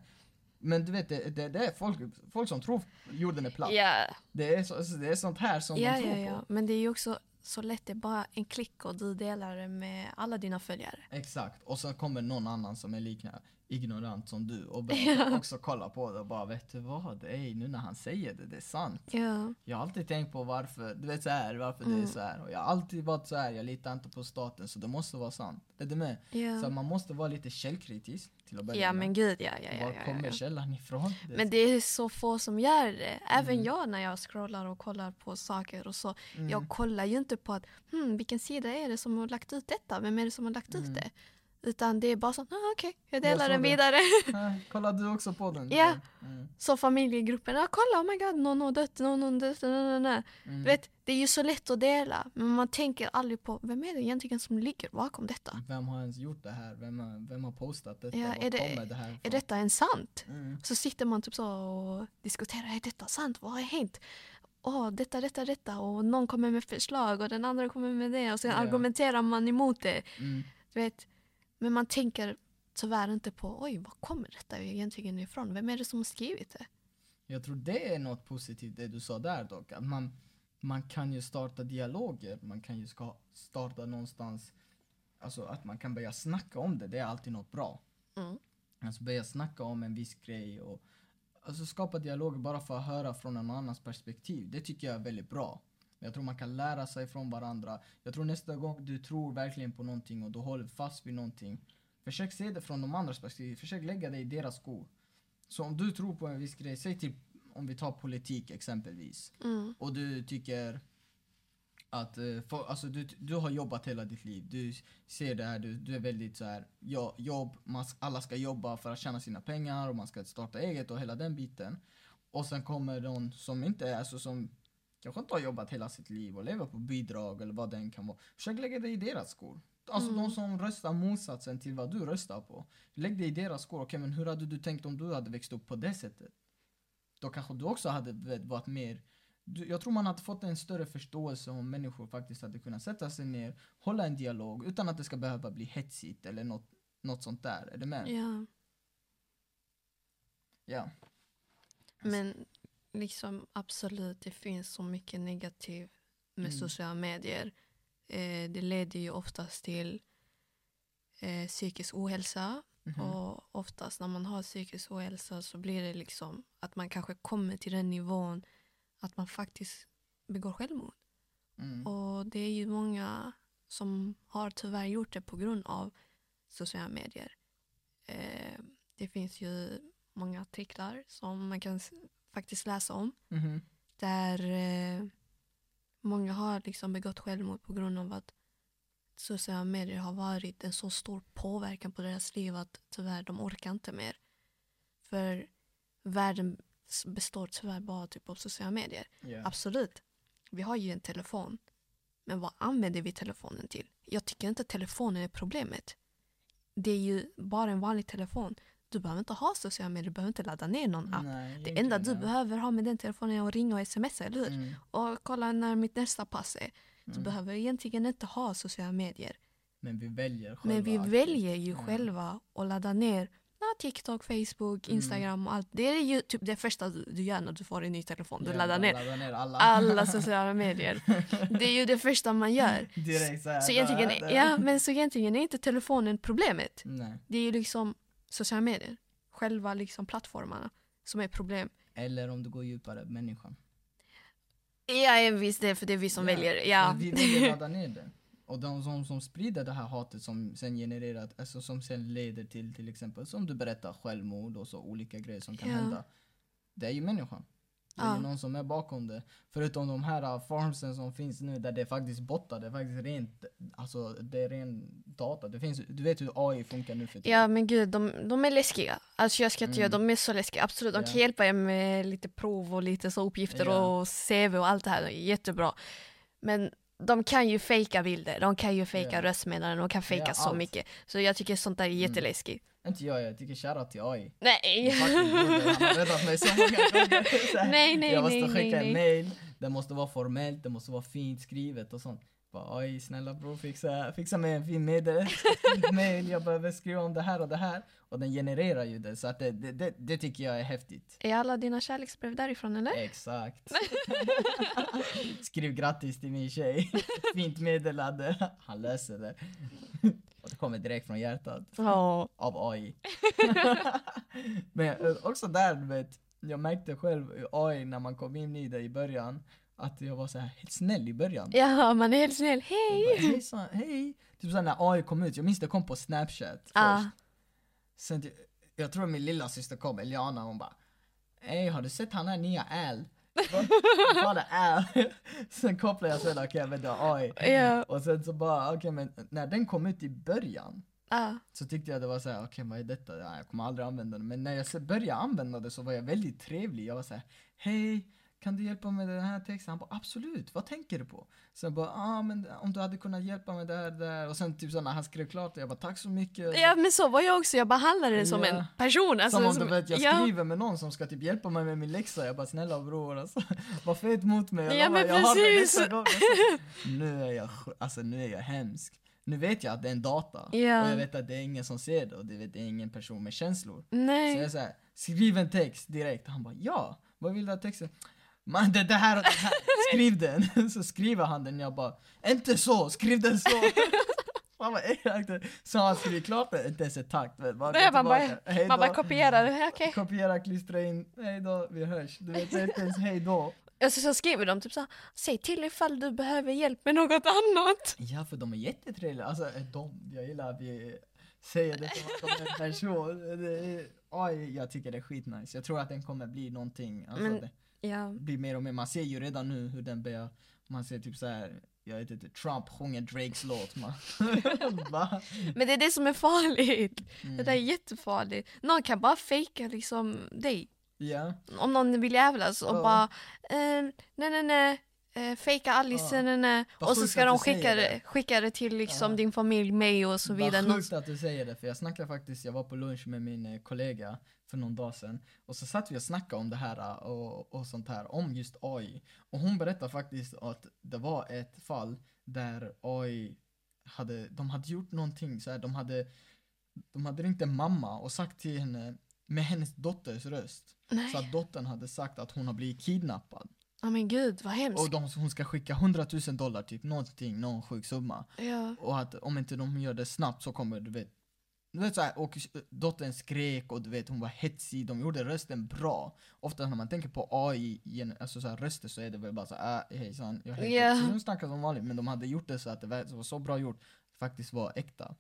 Men du vet, det, det, det är folk, folk som tror jorden är platt. Ja, Det, är så, alltså, det är sånt här som ja, de tror ja, på. Men det är ju också så lätt, det är bara en klick och du delar det med alla dina följare. Exakt, och så kommer någon annan som är lika ignorant som du och börjar också kolla på det och bara vet du vad, Ey, nu när han säger det, det är sant. Ja, Jag har alltid tänkt på varför, du vet så här, varför det är Mm. så här. Och jag har alltid varit så här, jag litar inte på staten så det måste vara sant. Är du med? Så ja. man måste vara lite källkritisk till att börja ja med. men gud ja, ja, ja, Var kommer ja. källan ifrån? Det Men det är så få som gör det. Även Mm. jag när jag scrollar och kollar på saker och så. Mm. Jag kollar ju inte på att hmm, vilken sida är det som har lagt ut detta? Vem är det som har lagt ut Mm. det? Utan det är bara så, ah, okej, jag Jag delar såg den vidare. Nej, Kollar du också på den? Ja. Mm. Så familjegruppen, ah, kolla, oh my god, någon har dött, någon har dött, nej, nej. Mm. Vet, det är ju så lätt att dela, men man tänker aldrig på vem är det egentligen som ligger bakom detta? Vem har ens gjort det här? Vem har, vem har postat detta? Ja, är det- kommer det här Är detta ens sant? Mm. Så sitter man typ så och diskuterar, är detta sant? Vad har hänt? Åh, detta, detta, detta. Och någon kommer med förslag och den andra kommer med det. Och sen Ja. argumenterar man emot det. Mm. Du vet. Men man tänker tyvärr inte på, oj, var kommer detta egentligen ifrån? Vem är det som har skrivit det? Jag tror det är något positivt det du sa där dock. Att man, man kan ju starta dialoger, man kan ju ska starta någonstans, alltså att man kan börja snacka om det, det är alltid något bra. Mm. Alltså börja snacka om en viss grej och alltså skapa dialoger bara för att höra från en annans perspektiv. Det tycker jag är väldigt bra. Jag tror man kan lära sig från varandra. Jag tror nästa gång du tror verkligen på någonting och du håller fast vid någonting, försök se det från de andras perspektiv. Försök lägga dig i deras skor. Så om du tror på en viss grej, säg typ om vi tar politik exempelvis Mm. och du tycker att eh, för, alltså du, du har jobbat hela ditt liv, du ser det här, du, du är väldigt så här, ja, jobb, man, alla ska jobba för att tjäna sina pengar och man ska starta eget och hela den biten. Och sen kommer någon som inte är, alltså som kanske inte har jobbat hela sitt liv och lever på bidrag eller vad det än kan vara. Försök lägga dig i deras skor. Alltså Mm. de som röstar motsatsen till vad du röstar på. Lägg dig i deras skor. Okej, men hur hade du tänkt om du hade växt upp på det sättet? Då kanske du också hade vet, varit mer... Du, jag tror man hade fått en större förståelse om människor faktiskt hade kunnat sätta sig ner, hålla en dialog utan att det ska behöva bli hetsigt eller något, något sånt där. Är du med? Ja. Ja. Men liksom absolut, det finns så mycket negativt med Mm. sociala medier. Eh, det leder ju oftast till eh, psykisk ohälsa. Mhm. Och oftast när man har psykisk ohälsa så blir det liksom att man kanske kommer till den nivån att man faktiskt begår självmord. Mm. Och det är ju många som har tyvärr gjort det på grund av sociala medier. Eh, det finns ju många artiklar som man kan faktiskt läsa om Mhm. där eh, många har liksom begått självmord på grund av att sociala medier har varit en så stor påverkan på deras liv att tyvärr de orkar inte mer. För världen består tyvärr bara typ av sociala medier. Ja. Absolut, vi har ju en telefon. Men vad använder vi telefonen till? Jag tycker inte att telefonen är problemet. Det är ju bara en vanlig telefon. Du behöver inte ha sociala medier, du behöver inte ladda ner någon app. Nej, Det enda du behöver ha med den telefonen är att ringa och smsa, eller hur? Mm. Och kolla när mitt nästa pass är. Du Mm. behöver egentligen inte ha sociala medier. Men vi väljer själva. Men vi väljer ju Mm. själva att ladda ner TikTok, Facebook, Mm. Instagram och allt. Det är ju typ det första du, du gör när du får en ny telefon. Du Ja, laddar ner Ladda ner alla. alla sociala medier. Det är ju det första man gör. Direkt såhär. Så egentligen, ja, men så egentligen är inte telefonen problemet. Nej. Det är ju liksom sociala medier, själva liksom plattformarna som är problem. Eller om du går djupare, människan. Ja, visst det, för det är vi som Ja, väljer. Ja. Vi väljer ladda ner det. Och de som, som sprider det här hatet som sen genererar, alltså som sen leder till till exempel som du berättar självmord och så olika grejer som kan Ja. hända. Det är ju människan. Det är Ja. någon som är bakom det. Förutom de här uh, farmsen som finns nu där det är faktiskt bottar, det är faktiskt rent, alltså det är ren data. Det finns, du vet hur AI funkar nu för tiden. ja, men gud, de, de är läskiga. Alltså jag ska inte Mm. de är så läskiga. Absolut, de Ja. kan hjälpa er med lite prov och lite så uppgifter Ja. och CV och allt det här. Jättebra. Men de kan ju fejka bilder, de kan ju fejka Ja. röstmeddelanden, de kan fejka så allt. mycket. Så jag tycker sånt där är Mm. Inte jag, jag tycker shoutout till AI. Nej! Han har räddat mig så många gånger. Så här, Nej, nej, jag måste nej, skicka nej, en mail, det måste vara formellt, det måste vara fint skrivet och sånt. Bara, Oj, snälla bror, fixa, fixa mig en fin medel, mail, jag behöver skriva om det här och det här. Och den genererar ju det, så att det, det, det, det tycker jag är häftigt. Är alla dina kärleksbrev därifrån eller? Exakt. Skriv grattis till min tjej. Fint meddelande. Han löser det. Och det kommer direkt från hjärtat. Ja. Av AI. Men eh, också där, vet, jag märkte själv AI när man kom in i det i början, att jag var så här helt snäll i början. Ja, man är helt snäll. Hej! Hejsan, hej! Typ såhär när AI kom ut, jag minns det kom på snapchat först. Sen, jag tror min lilla syster kom, Eliana, hon bara Ey, har du sett han här nya Al? Vad vad är sen kopplade jag sen, okej men det är AI. Ja. Och sen så bara, okej men när den kom ut i början Ja. så tyckte jag det var så här, okej vad är detta? Ja, jag kommer aldrig använda det. Men när jag började använda det så var jag väldigt trevlig. Jag var så här, hej, kan du hjälpa mig med den här texten? Han bara, absolut, vad tänker du på? Så jag bara, ah men om du hade kunnat hjälpa mig där, där. Och sen typ så när han skrev klart jag bara, tack så mycket. ja, men så var jag också. Jag behandlade det som Ja. en person. Alltså, som om du vet, jag ja. skriver med någon som ska typ hjälpa mig med min läxa. Jag bara, snälla bror alltså, var fet mot mig. Jag Ja, lovar, men jag har precis. nästa gång. Alltså, nu är jag, alltså nu är jag hemsk. Nu vet jag att det är en data. Ja. Och jag vet att det är ingen som ser det och det vet- det är ingen person med känslor. Så Nej. jag säger skriv en text direkt. Han bara ja, vad vill du ha texten? Man det, det här det här, skriv den. Så skriver han den, jag bara inte så, skriv den så. Han bara exakt. Så han skriver klart det, inte ens ett vet, Bara, Nej, man bara- tillbaka. Hej Man bara kopierar. Okej. Kopiera, klistra in, hej då, vi hörs. Du vet inte ens hej då. Alltså, så skriver de typ så säg till ifall du behöver hjälp med något annat. Ja för de är jättetrevliga, alltså eh, de, jag gillar att vi säger det som att de är en person. Det är, oj, jag tycker det är skitnice. Jag tror att den kommer bli någonting, alltså Men- det Ja. blir mer och mer, man ser ju redan nu hur den börjar, man ser typ så här. jag vet inte, Trump sjunger Drakes låt man. Men det är det som är farligt. Mm. Det där är jättefarligt. Någon kan bara fejka liksom dig. Ja, Om någon vill jävlas och Ja. bara eh, nej nej nej eh, fejka Alice, Ja. nej, nej. Och så ska de skicka det, det. skicka det till liksom Ja. din familj, mig och så vidare. Vad sjukt att du säger det, för jag snackade faktiskt, jag var på lunch med min eh, kollega för någon dag sedan och så satt vi och snackade om det här eh, och, och sånt här, om just AI. Och hon berättade faktiskt att det var ett fall där AI hade, de hade gjort någonting så här, de hade, de hade ringt en mamma och sagt till henne med hennes dotters röst. Nej, Så att dottern hade sagt att hon har blivit kidnappad. ja men gud vad hemskt. Och de, hon ska skicka 100 000 dollar typ, någonting, någon sjuk summa. Ja. Och att om inte de gör det snabbt så kommer du vet du vet såhär, och dottern skrek och du vet hon var hetsig, de gjorde rösten bra. Ofta när man tänker på AI, alltså såhär röster så är det väl bara såhär äh, hejsan, jag heter Ja. Så de snackar som vanligt, men de hade gjort det så att det var, så bra gjort, faktiskt var äkta.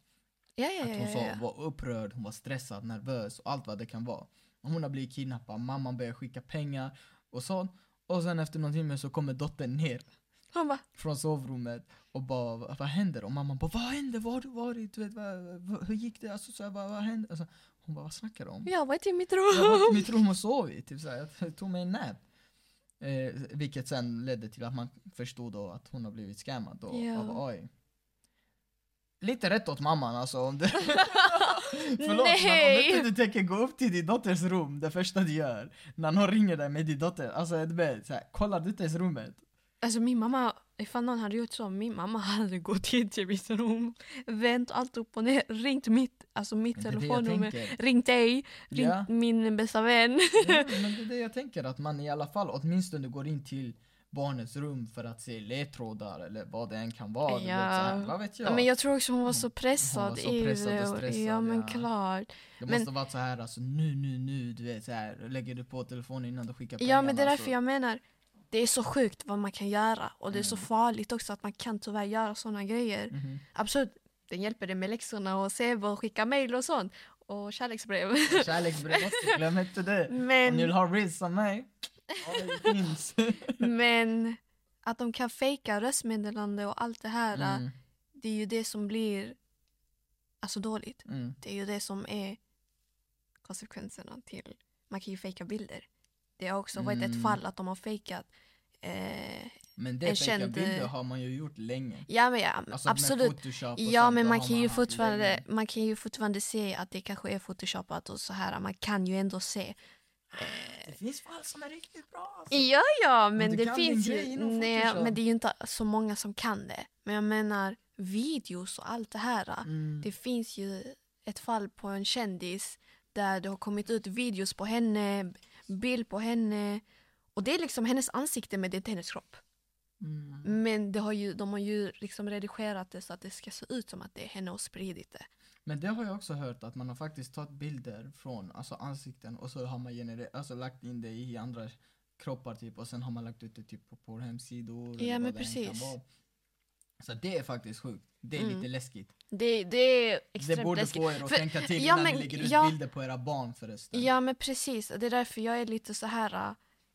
Ja, ja, Att hon så var upprörd, hon var stressad, nervös och allt vad det kan vara. Hon har blivit kidnappad, mamman börjar skicka pengar och så. Och sen efter någon timme så kommer dottern ner Han bara, från sovrummet och bara vad, händer? Och mamman bara vad hände? Var har du varit? Du vet, vad, hur gick det? Alltså, så här, vad, vad hände? Alltså, hon bara vad snackar du om? jag var i mitt Jag var i rum. mitt rum och sovit, typ, så här, jag tog mig en nap. Eh, vilket sen ledde till att man förstod då att hon har blivit scammad då, Ja. av AI. Lite rätt åt mamman alltså. Om det Förlåt, men om Nej. inte du tänker gå upp till din dotters rum, det första du gör, när någon ringer dig med din dotter, alltså du vet, kollar du inte ens rummet? Alltså min mamma, ifall någon hade gjort så, min mamma hade gått in till mitt rum, vänt allt upp och ner, ringt mitt, alltså mitt Men telefonnummer, ringt dig, ringt Ja. min bästa vän. Ja, men det är det jag tänker, att man i alla fall åtminstone går in till barnets rum för att se ledtrådar eller vad det än kan vara. Ja. här, vad vet jag? Ja. Men jag tror också hon var så pressad, hon var så pressad och stressad, ja men ja. klart. det men- måste varit så här alltså nu, nu, nu, du vet så här, lägger du på telefonen innan du skickar pengarna. Ja men det är därför så- jag menar, det är så sjukt vad man kan göra och det är så Mm. farligt också att man kan tyvärr göra sådana grejer. Mhm. Absolut, det hjälper dig med läxorna och CV och skicka mail och sånt. Och kärleksbrev. Kärleksbrev också, glöm inte det. Om ni men, vill ha reels av mig, det finns. men att de kan fejka röstmeddelande och allt det här, Mm, det är ju det som blir alltså dåligt. mm. Det är ju det som är konsekvenserna till, man kan ju fejka bilder. Det har också varit Mm. ett fall att de har fejkat eh, Men det En känd, bilder eh, har man ju gjort länge. Ja men ja, Alltså absolut. Ja men man kan, ju fortfarande, länge. man kan ju fortfarande se att det kanske är photoshopat och så här. Man kan ju ändå se. Det finns fall som är riktigt bra alltså. Ja ja Men men det finns ju. Nej men det är ju inte så många som kan det. Men jag menar videos och allt det här. Mm. Det finns ju ett fall på en kändis där det har kommit ut videos på henne, bild på henne. Och det är liksom hennes ansikte men det är inte hennes kropp. Mm. Men det har ju, de har ju liksom redigerat det så att det ska se ut som att det är henne och spridit det. Men det har jag också hört att man har faktiskt tagit bilder från alltså ansikten och så har man genererat, alltså lagt in det i andra kroppar typ och sen har man lagt ut det typ på, på hemsidor Ja, men precis. Så det är faktiskt sjukt. Det är Mm. lite läskigt. Det, det är Det extremt borde läskigt. få er att För- tänka till ja, innan men- ni lägger ut ja. bilder på era barn förresten. Ja men precis, det är därför jag är lite så här. äh,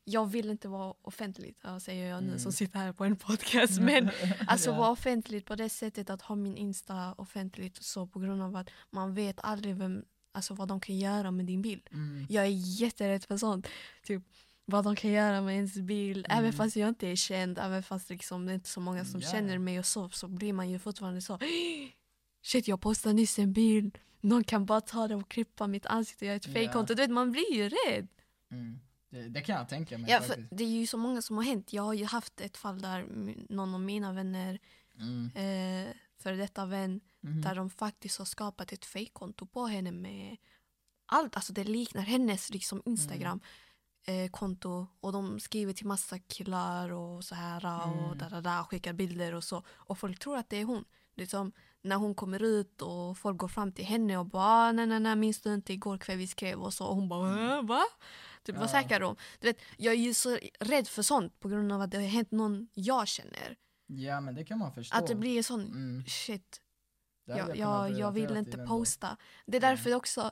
Jag vill inte vara offentligt, ja, säger jag nu Mm. som sitter här på en podcast. Men alltså Ja. vara offentligt på det sättet att ha min Insta offentligt och så på grund av att man vet aldrig vem, alltså vad de kan göra med din bild. Mm. Jag är jätterädd för sånt. Typ vad de kan göra med ens bild. Mm. Även fast jag inte är känd, även fast liksom det är inte så många som Ja. känner mig och så, så blir man ju fortfarande så. Shit jag postade nyss en bild. Någon kan bara ta det och klippa mitt ansikte och göra ett Ja. fejkkonto. Du vet man blir ju rädd. Mm. Det, det kan jag tänka mig Ja, för faktiskt. det är ju så många som har hänt. Jag har ju haft ett fall där någon av mina vänner, Mm. eh, för detta vän, Mhm. där de faktiskt har skapat ett fejkkonto på henne med allt. Alltså det liknar hennes liksom Instagram. Eh, konto och de skriver till massa killar och så här och Mm. där, där, där, skickar bilder och så. Och folk tror att det är hon. Liksom, när hon kommer ut och folk går fram till henne och bara "Ah, nej nej nej minns du inte igår kväll vi skrev och så och hon bara "Äh, va? Typ vad Ja. snackar du om? Du vet, jag är ju så rädd för sånt på grund av att det har hänt någon jag känner. Ja men det kan man förstå. Att det blir sån Mm. shit Det jag, jag, jag relatera vill inte posta. Det är Ja. därför också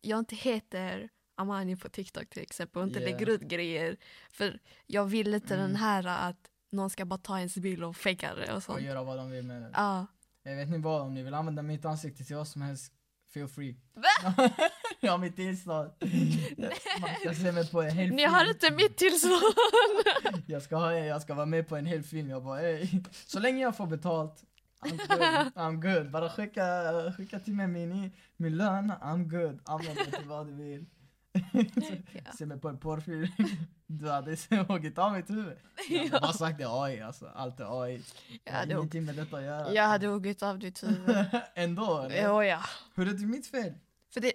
jag inte heter Amani på TikTok till exempel och inte Yeah. lägger ut grejer. För jag vill inte Mm. den här att någon ska bara ta ens bild och fejka det och Och sånt. göra vad de vill med det. Ja, Jag vet ni vad, om ni vill använda mitt ansikte till vad som helst, feel free. Va? jag har mitt tillstånd. Man ska se mig på en hel Ni film. har inte mitt tillstånd. Jag ska, ha, jag ska vara med på en hel film, jag bara ey. Så länge jag får betalt, I'm good. I'm good. Bara skicka, skicka till mig min, min lön, I'm good. Använd det till vad du vill. Ja. Se mig på en porrfilm. Du hade huggit av mitt huvud. Jag hade bara sagt det AI alltså, allt är AI. Jag hade, ingenting med detta att göra. jag hade huggit av ditt huvud. Ändå eller? Jo, ja. Hur är det mitt fel? För det...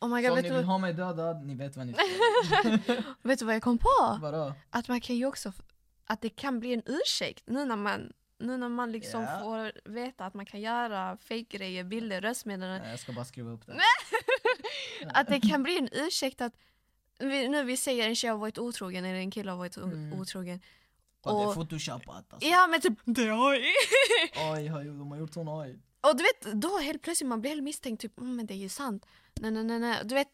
Oh my Så god, om vet ni vill ha mig dödad, ni vet vad ni ska vet du vad jag kom på? Vadå? Att man kan ju också... Att det kan bli en ursäkt nu när man, nu när man liksom Ja. får veta att man kan göra fake-grejer, bilder, röstmeddelanden. Jag ska bara skriva upp det. Att det kan bli en ursäkt att vi, nu vi säger en tjej har varit otrogen eller en kille har varit Mm. otrogen. Och det är Och- photoshopat alltså. Ja men typ det har AI har ju, de har gjort sån AI. Och du vet, då helt plötsligt man blir helt misstänkt, typ mm, men det är ju sant. Nej nej nej nej. Du vet,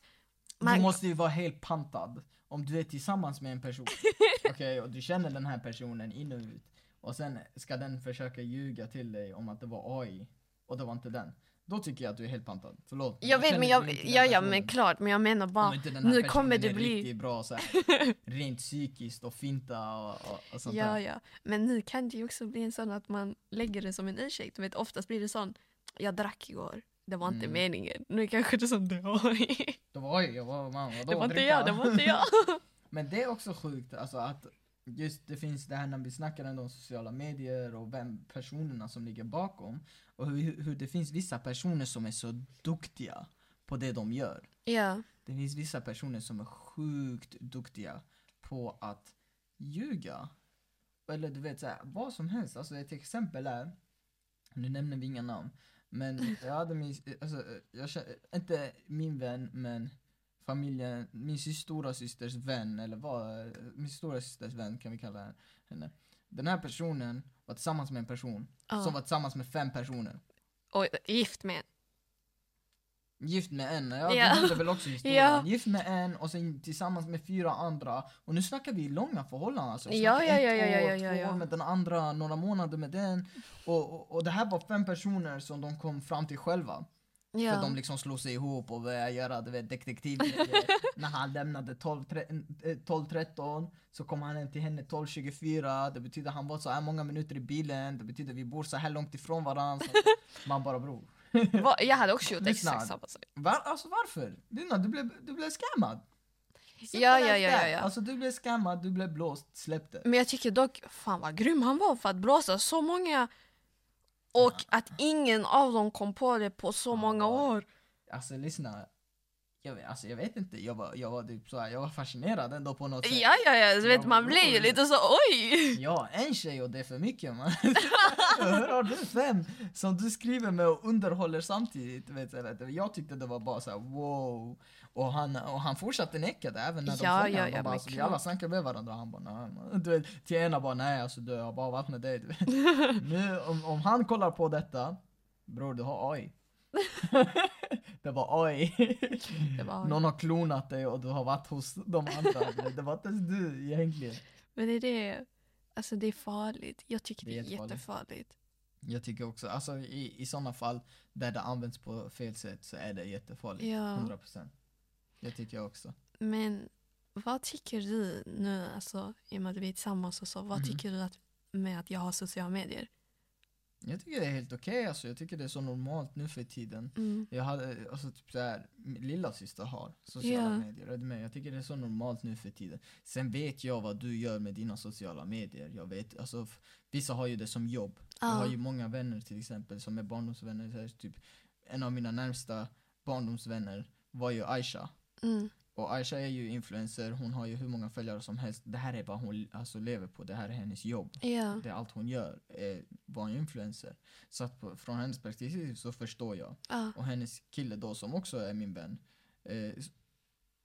man, Du måste ju vara helt pantad om du är tillsammans med en person. Okej, och du känner den här personen in och ut. Och sen ska den försöka ljuga till dig om att det var AI. Och det var inte den. Då tycker jag att du är helt pantad. Förlåt. jag vet men jag, ja ja men klart, men jag menar bara, nu kommer det bli, riktigt bra så här, rent psykiskt och finta och, och, och sånt ja där. ja. Men nu kan det ju också bli en sån att man lägger det som en ursäkt. Du vet oftast blir det sån, jag drack igår, det var inte Mm. meningen. Nu kanske det är som det var. Det var jag var man, vadå, Det var inte jag, det var inte jag. Men det är också sjukt, alltså att just det finns det här när vi snackar om sociala medier och vem personerna som ligger bakom och hur, hur det finns vissa personer som är så duktiga på det de gör. ja. Det finns vissa personer som är sjukt duktiga på att ljuga. Eller du vet såhär, vad som helst. Alltså ett exempel är, nu nämner vi inga namn, men jag hade min, alltså, jag känner, inte min vän men familjen, min stora systers vän eller vad, min stora systers vän kan vi kalla henne. Den här personen var tillsammans med en person Ja. som var tillsammans med fem personer. Och gift med en. Gift med en, ja, Ja. du väl också historien. Ja. Gift med en och sen tillsammans med fyra andra. Och nu snackar vi långa förhållanden alltså. Ja, ja, ett ja, ja, år, ja, ja, två ja. år med den andra, några månader med den. Och, och, och det här var fem personer som de kom fram till själva. För Ja. de liksom slog sig ihop och började göra du vet, detektiv När han lämnade 12 tre- eh, 12-13 så kom han hem till henne 12-24 Det betyder han var så här många minuter i bilen Det betyder vi bor så här långt ifrån varandra Man bara bror Jag hade också gjort exakt samma sak. Var, alltså varför? Lina, du blev, du blev scammad. Ja, ja, ja, ja, ja. Alltså du blev scammad, du blev blåst, släpp det. Men jag tycker dock, fan vad grym han var för att blåsa så många. Och att ingen av dem kom på det på så många år. Alltså lyssna. Jag, vet- alltså, jag vet inte, jag var, jag var typ så här, jag var fascinerad ändå på något sätt. Ja, ja, ja, du vet man blir ju lite så oj. Ja, en tjej och det är för mycket man. Hur har du fem som du skriver med och underhåller samtidigt? Vet du, vet du. Jag tyckte det var bara så här: wow. Och han, och han fortsatte neka det även när de Ja, frågade ja, ja, bara, alltså, vi alla snackar med varandra. Han bara nej. Du vet, till ena bara nej, alltså, du, jag har bara varit med dig. Du vet. nu, om, om han kollar på detta, bror du har AI. det var AI. Det var AI. Någon har klonat dig och du har varit hos de andra. Det var inte ens du egentligen. Men det är det, alltså det är farligt. Jag tycker Det det är är, jättefarligt. jättefarligt. Jag tycker också, alltså i, i sådana fall där det används på fel sätt så är det jättefarligt. Ja. 100%. Det tycker jag också. Men vad tycker du nu, alltså i och med att vi är tillsammans och så, vad Mhm. tycker du att, med att jag har sociala medier? Jag tycker det är helt okej alltså. Jag tycker det är så normalt nu för tiden. Mm. Jag hade, alltså typ såhär, lilla syster har sociala Ja. medier. Med? Jag tycker det är så normalt nu för tiden. Sen vet jag vad du gör med dina sociala medier. Jag vet, alltså vissa har ju det som jobb. Jag har ju många vänner till exempel som är barndomsvänner. Så här, typ, en av mina närmsta barndomsvänner var ju Aisha. Mm. Och Aisha är ju influencer, hon har ju hur många följare som helst. Det här är vad hon alltså, lever på, det här är hennes jobb. Ja. Det är allt hon gör, är vara en influencer. Så att på, från hennes perspektiv så förstår jag. Ja. Och hennes kille då som också är min vän, eh,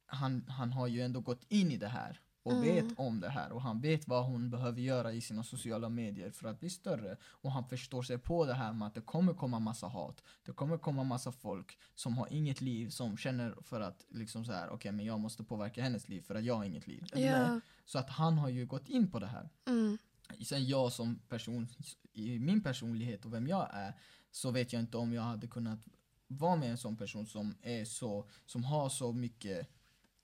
han, han har ju ändå gått in i det här och Mm. vet om det här och han vet vad hon behöver göra i sina sociala medier för att bli större och han förstår sig på det här med att det kommer komma massa hat det kommer komma massa folk som har inget liv som känner för att liksom så här okej men jag måste påverka hennes liv för att jag har inget liv? Ja. så att han har ju gått in på det här Mm. Sen jag som person, i min personlighet och vem jag är, så vet jag inte om jag hade kunnat vara med en sån person som är så, som har så mycket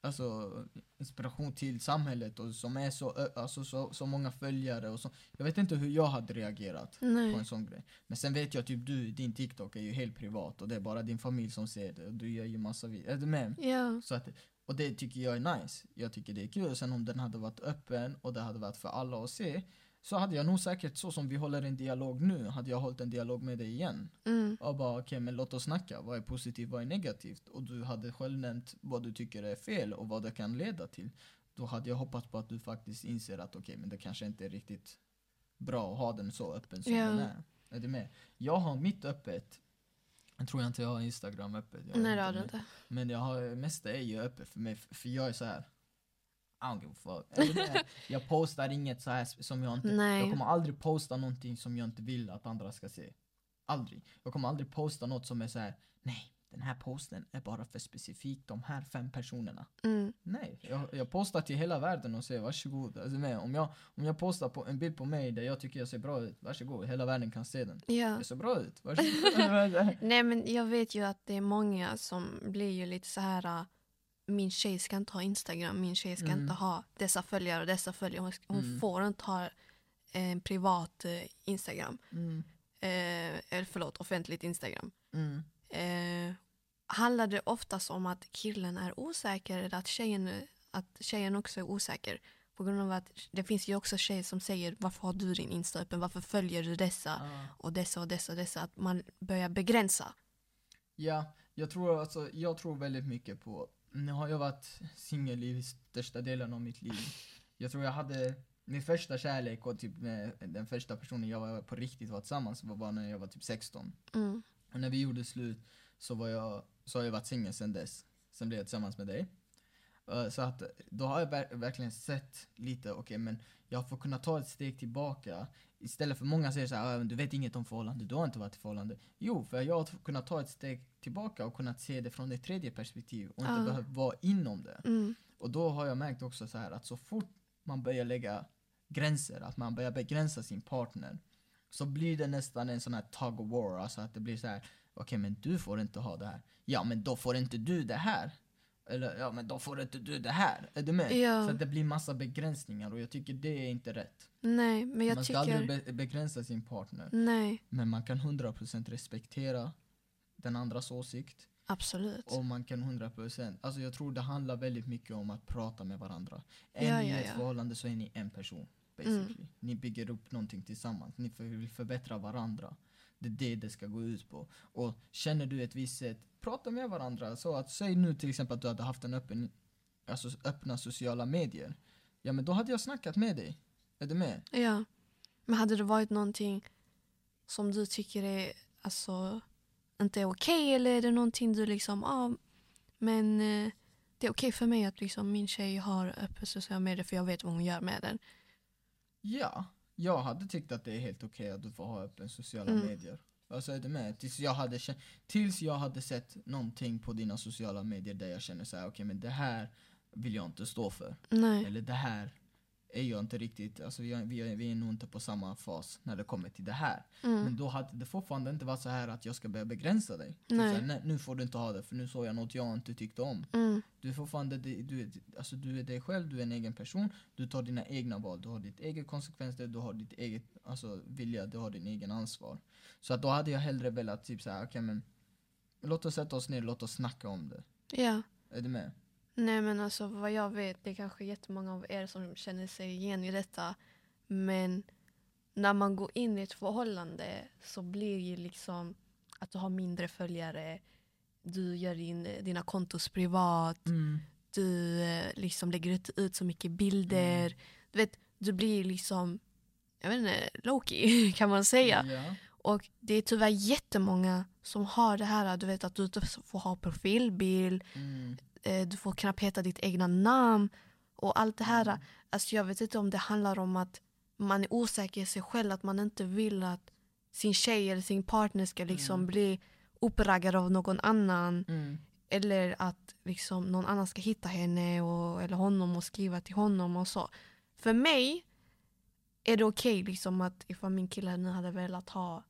alltså, inspiration till samhället och som är så, alltså, så, så många följare och så. Jag vet inte hur jag hade reagerat på Nej. en sån grej. Men sen vet jag typ du, din TikTok är ju helt privat och det är bara din familj som ser det och du gör ju massa videor. Är du med? Ja. Så att, och det tycker jag är nice. Jag tycker det är kul. Sen om den hade varit öppen och det hade varit för alla att se så hade jag nog säkert så som vi håller en dialog nu, hade jag hållit en dialog med dig igen. Mm. Och bara okej men låt oss snacka, vad är positivt, vad är negativt? Och du hade själv nämnt vad du tycker är fel och vad det kan leda till. Då hade jag hoppats på att du faktiskt inser att okej men det kanske inte är riktigt bra att ha den så öppen som Ja. den är. Är du med? Jag har mitt öppet. Jag tror jag inte jag har Instagram öppet. Jag Nej det har du inte. men jag har, mesta är ju öppet för mig, för jag är så här. I don't give a fuck. Är med? jag postar inget så här som jag inte, Nej. jag kommer aldrig posta någonting som jag inte vill att andra ska se. Aldrig. Jag kommer aldrig posta något som är så här. nej, den här posten är bara för specifikt de här fem personerna. Mm. Nej, jag, jag postar till hela världen och säger varsågod. Alltså med, om, jag, om jag postar på en bild på mig där jag tycker jag ser bra ut, varsågod, hela världen kan se den. Ja. Jag ser bra ut, varsågod. Nej men jag vet ju att det är många som blir ju lite så här uh, min tjej ska inte ha Instagram, min tjej ska Mm. inte ha dessa följare och dessa följare. Hon, hon Mm. får inte ha en privat eh, Instagram. mm, Eh, eller förlåt, offentligt Instagram. mm, Eh, handlar det oftast om att killen är osäker eller att tjejen, att tjejen också är osäker? På grund av att det finns ju också tjejer som säger varför har du din Insta öppen, varför följer du dessa ah. och dessa och dessa och dessa. Att man börjar begränsa. Ja, jag tror, alltså, jag tror väldigt mycket på, nu har jag varit singel i största delen av mitt liv. Jag tror jag hade, min första kärlek och typ den första personen jag var på riktigt var tillsammans var bara när jag var typ 16. Mm. Och när vi gjorde slut så var jag, så har jag varit singel sedan dess. Sen blev jag tillsammans med dig. Eh, Så att då har jag ver- verkligen sett lite, okej men jag får kunna ta ett steg tillbaka. Istället för många säger så här, "Ah, du vet inget om förhållande, du har inte varit i förhållande. Jo, för jag har kunnat ta ett steg tillbaka och kunnat se det från ett tredje perspektiv och inte Ja. behövt vara inom det. Mm. Och då har jag märkt också så här att så fort man börjar lägga gränser, att man börjar begränsa sin partner, så blir det nästan en sån här tug of war, alltså att det blir så här, okej men du får inte ha det här. Ja men då får inte du det här. Eller ja men då får inte du det här. Är du med? Ja. Så att det blir massa begränsningar och jag tycker det är inte rätt. Nej, men jag man ska tycker... aldrig be- begränsa sin partner. Nej, Men man kan 100% respektera den andras åsikt. absolut. Och man kan 100%, alltså jag tror det handlar väldigt mycket om att prata med varandra. Ja, Är ni ja, i ett ja. förhållande så är ni en person. Basically. Ni bygger upp någonting tillsammans, ni vill förbättra varandra. Det är det det ska gå ut på. Och känner du ett visst sätt, prata med varandra. Så att, säg nu till exempel att du hade haft en öppen, alltså öppna sociala medier. Ja men då hade jag snackat med dig. Är du med? Ja. Men hade det varit någonting som du tycker är alltså inte är okej eller är det någonting du liksom, ja ah, men eh, det är okej för mig att liksom min tjej har öppet sociala medier för jag vet vad hon gör med den. Ja, jag hade tyckt att det är helt okej att du får ha öppen sociala Mm. medier. Alltså är du med? Tills jag, hade, tills jag hade sett någonting på dina sociala medier där jag känner så här, okej men det här vill jag inte stå för. Nej. Eller det här är jag inte riktigt, alltså vi vi, vi är nog inte på samma fas när det kommer till det här. Mm. Men då hade det fortfarande inte varit så här att jag ska börja begränsa dig. Nej. Så här, nej, nu får du inte ha det för nu såg jag något jag inte tyckte om. Mm. Du är fortfarande, du, alltså du är dig själv, du är en egen person, du tar dina egna val, du har ditt eget konsekvenser, du har ditt eget alltså, vilja, du har din egen ansvar. Så att då hade jag hellre velat typ såhär, okej men låt oss sätta oss ner, låt oss snacka om det. Ja. Är du med? Nej men alltså vad jag vet, det är kanske jättemånga av er som känner sig igen i detta. Men när man går in i ett förhållande så blir ju liksom att du har mindre följare, du gör din, dina kontos privat, du eh, liksom lägger inte ut så mycket bilder. Mm. Du vet, du blir liksom, jag vet inte, Loki kan man säga. Ja. Och det är tyvärr jättemånga som har det här, du vet att du inte får ha profilbild, Mm. Eh, du får knappt heta ditt egna namn och allt det här. Mm. Alltså jag vet inte om det handlar om att man är osäker i sig själv, att man inte vill att sin tjej eller sin partner ska liksom Mm. bli uppraggad av någon annan. Mm. Eller att liksom någon annan ska hitta henne och, eller honom och skriva till honom och så. För mig är det okej liksom att ifall min kille nu hade velat ha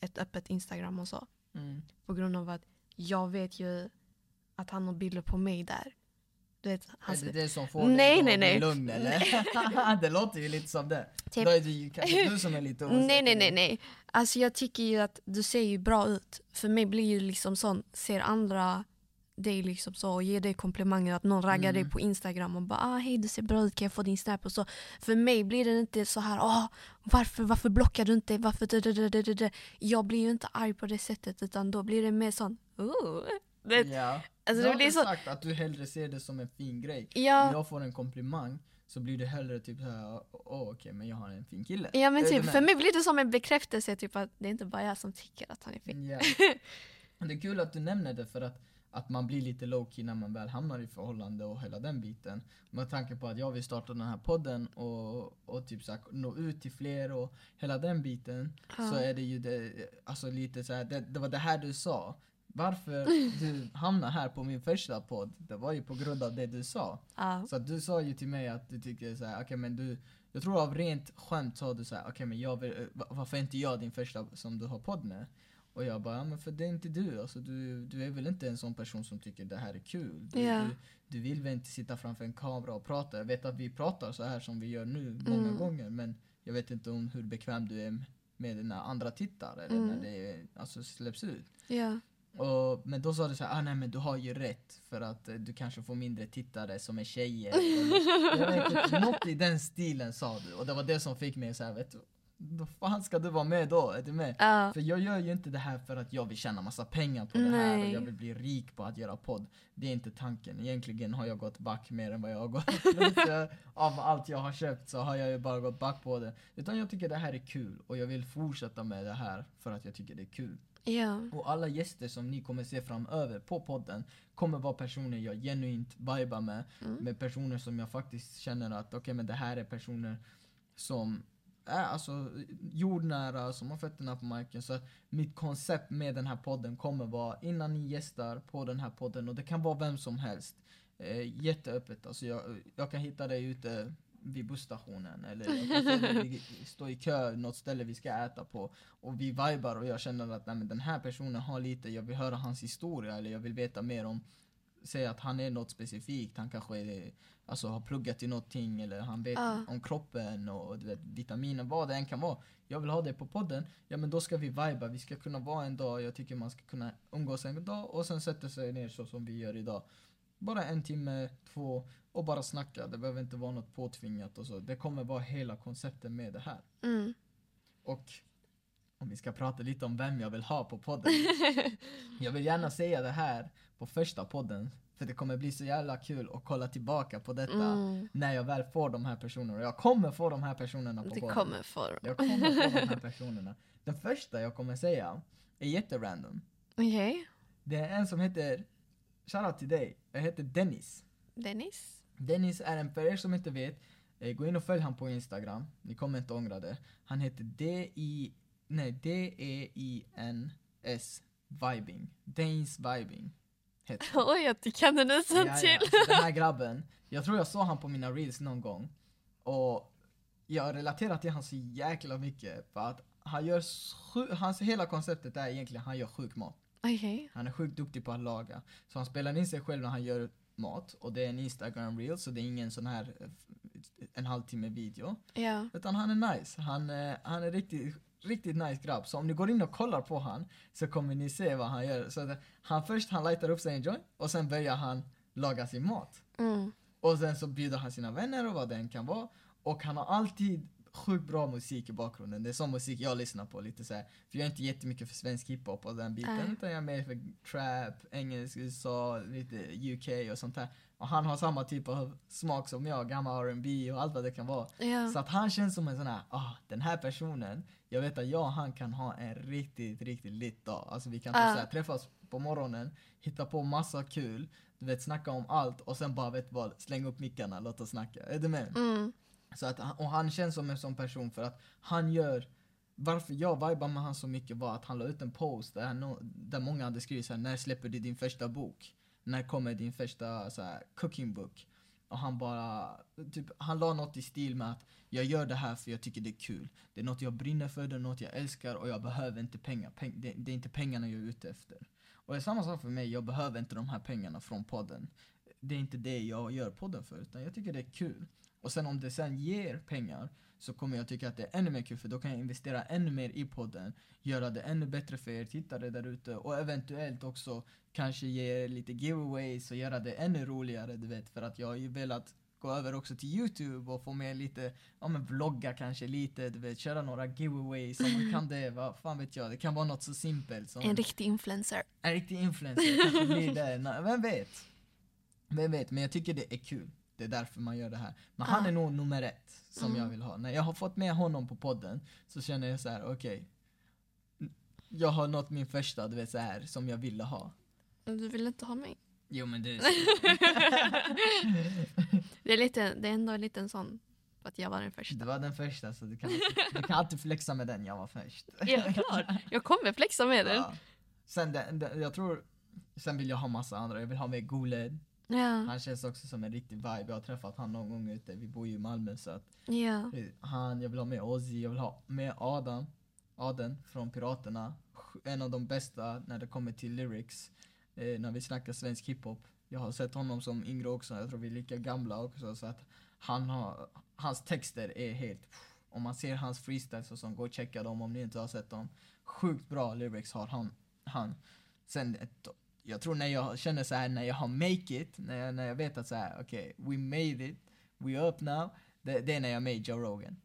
ett öppet Instagram och så. Mm. På grund av att jag vet ju att han har bilder på mig där. Du vet, han, Är det det som får Nej, dig nej, nej. lugn eller? det låter ju lite som det. Typ- Då är det ju kanske du som är lite osäker. Nej, nej, nej, nej. Alltså jag tycker ju att du ser ju bra ut. För mig blir ju liksom sån, ser andra dig liksom så och ger dig komplimanger att någon raggar Mm. dig på Instagram och bara ah, hej du ser bra ut kan jag få din snap och så. För mig blir det inte så här ah, varför, varför blockar du inte, varför. Jag blir ju inte arg på det sättet utan då blir det mer sån oh. Det, Ja. Alltså, du det har så- sagt att du hellre ser det som en fin grej. Ja. Om jag får en komplimang så blir det hellre typ såhär, åh okej men jag har en fin kille. Ja men typ, för mig blir det som en bekräftelse typ att det är inte bara jag som tycker att han är fin. Ja. Det är kul att du nämner det för att, att man blir lite low-key när man väl hamnar i förhållande och hela den biten. Med tanke på att jag vill starta den här podden och, och typ så nå ut till fler och hela den biten. Ja. Så är det ju det, alltså lite så här, det, det var det här du sa. Varför du hamnar här på min första podd, det var ju på grund av det du sa. Ja. Så du sa ju till mig att du tycker så här, okej men du, jag tror av rent skämt sa du så här, okej men jag vill, eh, va- varför är inte jag din första som du har podd med? Och jag bara, ja, men för det är inte du, alltså du, du är väl inte en sån person som tycker det här är kul? Du, Ja. du, du vill väl inte sitta framför en kamera och prata? Jag vet att vi pratar så här som vi gör nu många Mm. gånger, men jag vet inte om hur bekväm du är med dina andra tittare eller Mm. när det alltså, släpps ut. Ja. Och, men då sa du så här, ah, nej men du har ju rätt för att eh, du kanske får mindre tittare som är tjejer. Eller- jag vet inte, något i den stilen sa du och det var det som fick mig så här, vet du, då fan ska du vara med då? Är du med? Ja. För jag gör ju inte det här för att jag vill tjäna massa pengar på det här och jag vill bli rik på att göra podd. Det är inte tanken. Egentligen har jag gått back mer än vad jag har gått Av allt jag har köpt så har jag ju bara gått back på det. Utan jag tycker det här är kul och jag vill fortsätta med det här för att jag tycker det är kul. Ja. Och alla gäster som ni kommer se framöver på podden kommer vara personer jag genuint vibar med. Mm. Med personer som jag faktiskt känner att okej men det här är personer som är alltså jordnära, som har fötterna på marken. Så mitt koncept med den här podden kommer vara innan ni gästar på den här podden och det kan vara vem som helst. Eh, jätteöppet, alltså jag, jag kan hitta dig ute vid busstationen eller jag kan se dig vid- stå i kö något ställe vi ska äta på och vi vibar och jag känner att nej, den här personen har lite, jag vill höra hans historia eller jag vill veta mer om Säg att han är något specifikt, han kanske är, alltså, har pluggat i någonting eller han vet Ja. om kroppen och du vet, vitaminer, vad det än kan vara. Jag vill ha det på podden, ja men då ska vi viba, vi ska kunna vara en dag, jag tycker man ska kunna umgås en dag och sen sätta sig ner så som vi gör idag. Bara en timme, två och bara snacka, det behöver inte vara något påtvingat och så. Det kommer vara hela konceptet med det här. Mm. Och om vi ska prata lite om vem jag vill ha på podden. jag vill gärna säga det här på första podden. För det kommer bli så jävla kul att kolla tillbaka på detta Mm. när jag väl får de här personerna. Jag kommer få de här personerna på podden. kommer för. Jag kommer få de här personerna. Den första jag kommer säga är jätterandom. Okej. Det är en som heter, shoutout till dig, jag heter Dennis. Dennis? Dennis är en, för er som inte vet, eh, gå in och följ han på Instagram. Ni kommer inte ångra det. Han heter D-I, nej D-E-I-N-S Vibing. Danes Vibing. Heter han. Oj, du kan den nästan Ja, ja, till. så den här grabben, jag tror jag såg han på mina reels någon gång. Och jag relaterar till han så jäkla mycket. För att han gör, sju, hans hela konceptet är egentligen han gör sjuk mat. Okej. Han är sjukt duktig på att laga. Så han spelar in sig själv när han gör mat. Och det är en Instagram reel, så det är ingen sån här eh, en halvtimme video. Ja. Utan han är nice. Han, eh, han är riktigt, riktigt nice grabb. Så om ni går in och kollar på han så kommer ni se vad han gör. Så att han först han lightar upp sig en joint och sen börjar han laga sin mat. Mm. Och sen så bjuder han sina vänner och vad det än kan vara. Och han har alltid sjukt bra musik i bakgrunden. Det är sån musik jag lyssnar på lite så här. För jag är inte jättemycket för svensk hiphop och den biten. Nej. Utan jag är mer för trap, engelsk, USA, lite UK och sånt där. Och han har samma typ av smak som jag, gammal R&B och allt vad det kan vara. Ja. Så att han känns som en sån här, ah, den här personen, jag vet att jag och han kan ha en riktigt, riktigt lit dag. Alltså vi kan typ Ja. här, träffas på morgonen, hitta på massa kul, du vet snacka om allt och sen bara vet vad, slänga upp mickarna, låt oss snacka. Är du med? Mm. Så att, och han känns som en sån person för att han gör varför jag vibar med han så mycket var att han la ut en post där, no, där många hade skrivit såhär, när släpper du din första bok? När kommer din första så här, cooking book? Och han bara, typ, han la något i stil med att jag gör det här för jag tycker det är kul. Det är något jag brinner för, det är något jag älskar och jag behöver inte pengar. Peng, det, det är inte pengarna jag är ute efter. Och det är samma sak för mig, jag behöver inte de här pengarna från podden. Det är inte det jag gör podden för, utan jag tycker det är kul. Och sen om det sen ger pengar så kommer jag tycka att det är ännu mer kul för då kan jag investera ännu mer i podden, göra det ännu bättre för er tittare där ute och eventuellt också kanske ge er lite giveaways och göra det ännu roligare, du vet, för att jag har ju velat gå över också till Youtube och få med lite, ja men vlogga kanske lite, du vet, köra några giveaways om man kan det, vad fan vet jag, det kan vara något så simpelt som En riktig influencer. en riktig influencer kanske blir det, vem vet? Vem vet, men jag tycker det är kul. Det är därför man gör det här. Men han är nog nummer ett som Mm. jag vill ha. När jag har fått med honom på podden så känner jag så här: okej. jag har nått min första, du vet så här som jag ville ha. Du vill inte ha mig? Jo men det är Det är, lite, det är ändå en liten sån, för att jag var den första. Det var den första så du kan, du kan alltid flexa med den, jag var först. Ja, klart. Jag kommer flexa med den. Ja. Sen, det, det, jag tror, sen vill jag ha massa andra, jag vill ha med Goled. Ja, Han känns också som en riktig vibe, jag har träffat han någon gång ute, vi bor ju i Malmö så att ja. Han, jag vill ha med Ozzy, jag vill ha med Adam, Aden från Piraterna. En av de bästa när det kommer till lyrics, eh, när vi snackar svensk hiphop. Jag har sett honom som yngre också, jag tror vi är lika gamla också. Så att han har, hans texter är helt, om man ser hans freestyles och sånt, gå och checka dem om ni inte har sett dem. Sjukt bra lyrics har han. han. Sen, ett, jag tror när jag känner så här när jag har make it, när jag, när jag vet att så här, okej, we made it, we up now. Det, det är när jag i Joe Rogan.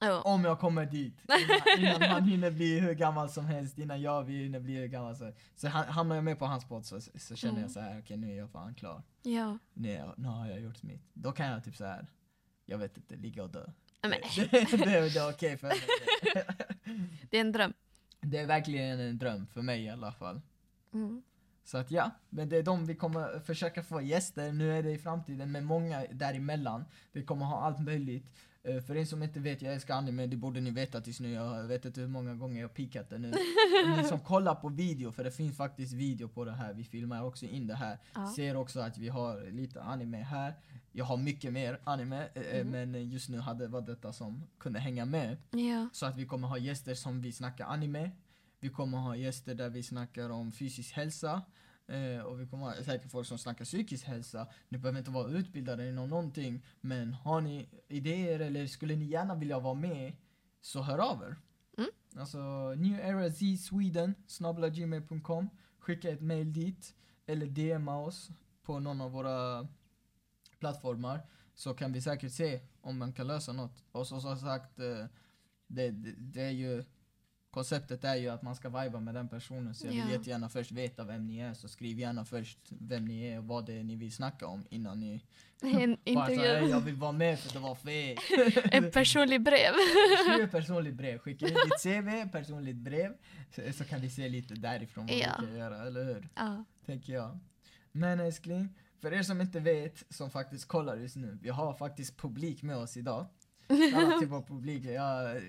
Ja. Om jag kommer dit. Innan, innan han hinner bli hur gammal som helst, innan jag hinner bli hur gammal som helst. Så hamnar jag med på hans podd så, så känner Mm. jag så här, okej nu är jag fan klar. ja. Nu, jag, nu har jag gjort mitt. Då kan jag typ så här, jag vet inte, ligga och dö. Men, Det, det, det är okej för mig. det är en dröm. Det är verkligen en dröm för mig i alla fall. Mm. Så att ja, men det är de vi kommer försöka få gäster. Nu är det i framtiden med många däremellan. Vi kommer ha allt möjligt. Eh, för er som inte vet, jag älskar anime, det borde ni veta tills nu. Jag vet inte hur många gånger jag har pikat det nu. ni som kollar på video, för det finns faktiskt video på det här. Vi filmar också in det här. Ja. Ser också att vi har lite anime här. Jag har mycket mer anime, Mhm. men just nu hade var detta som kunde hänga med. Ja. Så att vi kommer ha gäster som vi snackar anime. Vi kommer ha gäster där vi snackar om fysisk hälsa. Eh, och vi kommer ha säkert folk som snackar psykisk hälsa. Ni behöver inte vara utbildade inom någonting. Men har ni idéer eller skulle ni gärna vilja vara med så hör av er. Mm. Alltså New Era Z Sweden gmail.com Skicka ett mail dit. Eller DMa oss på någon av våra plattformar. Så kan vi säkert se om man kan lösa något. Och så som sagt, eh, det, det, det är ju Konceptet är ju att man ska viba med den personen så jag vill Ja. jättegärna först veta vem ni är så skriv gärna först vem ni är och vad det är ni vill snacka om innan ni En bara så här, jag intervju. vill vara med för det var fel. En personlig brev. Skriv ett personligt brev, skicka in ditt CV, personligt brev så, så kan vi se lite därifrån vad Ja. vi kan göra, eller hur? Ja. Tänker jag. Men älskling, för er som inte vet, som faktiskt kollar just nu, vi har faktiskt publik med oss idag. Alla typ av publik. Jag,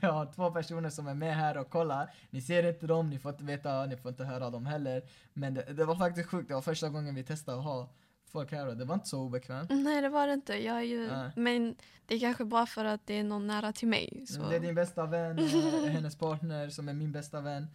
vi har två personer som är med här och kollar. Ni ser inte dem, ni får inte veta, ni får inte höra dem heller. Men det, det var faktiskt sjukt, det var första gången vi testade att ha folk här och det var inte så obekvämt. Nej det var det inte. Jag är ju, Nej. Men det är kanske bara för att det är någon nära till mig. Så. Det är din bästa vän, eh, hennes partner som är min bästa vän.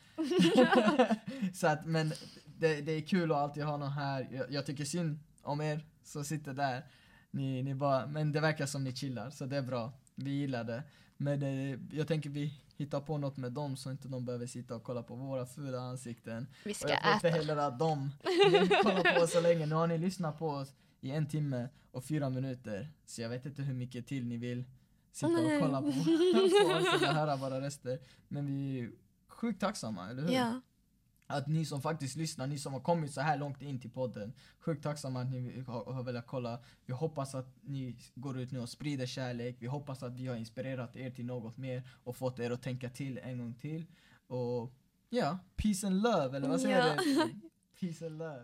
så att, men det, det är kul att alltid ha någon här. Jag, jag tycker synd om er som sitter där. Ni, ni bara, men det verkar som ni chillar, så det är bra. Vi gillar det. Men eh, jag tänker vi hittar på något med dem så inte de behöver sitta och kolla på våra fula ansikten. Vi Och ska jag tror inte heller att de vill kolla på oss så länge. Nu har ni lyssnat på oss i en timme och fyra minuter. Så jag vet inte hur mycket till ni vill sitta och Nej. kolla på, på oss eller höra våra röster. Men vi är sjukt tacksamma, eller hur? Ja. Att ni som faktiskt lyssnar, ni som har kommit så här långt in till podden. Sjukt tacksamma att ni har, har velat kolla. Vi hoppas att ni går ut nu och sprider kärlek. Vi hoppas att vi har inspirerat er till något mer och fått er att tänka till en gång till. Och ja, peace and love, eller vad säger Ja. du? Peace and love.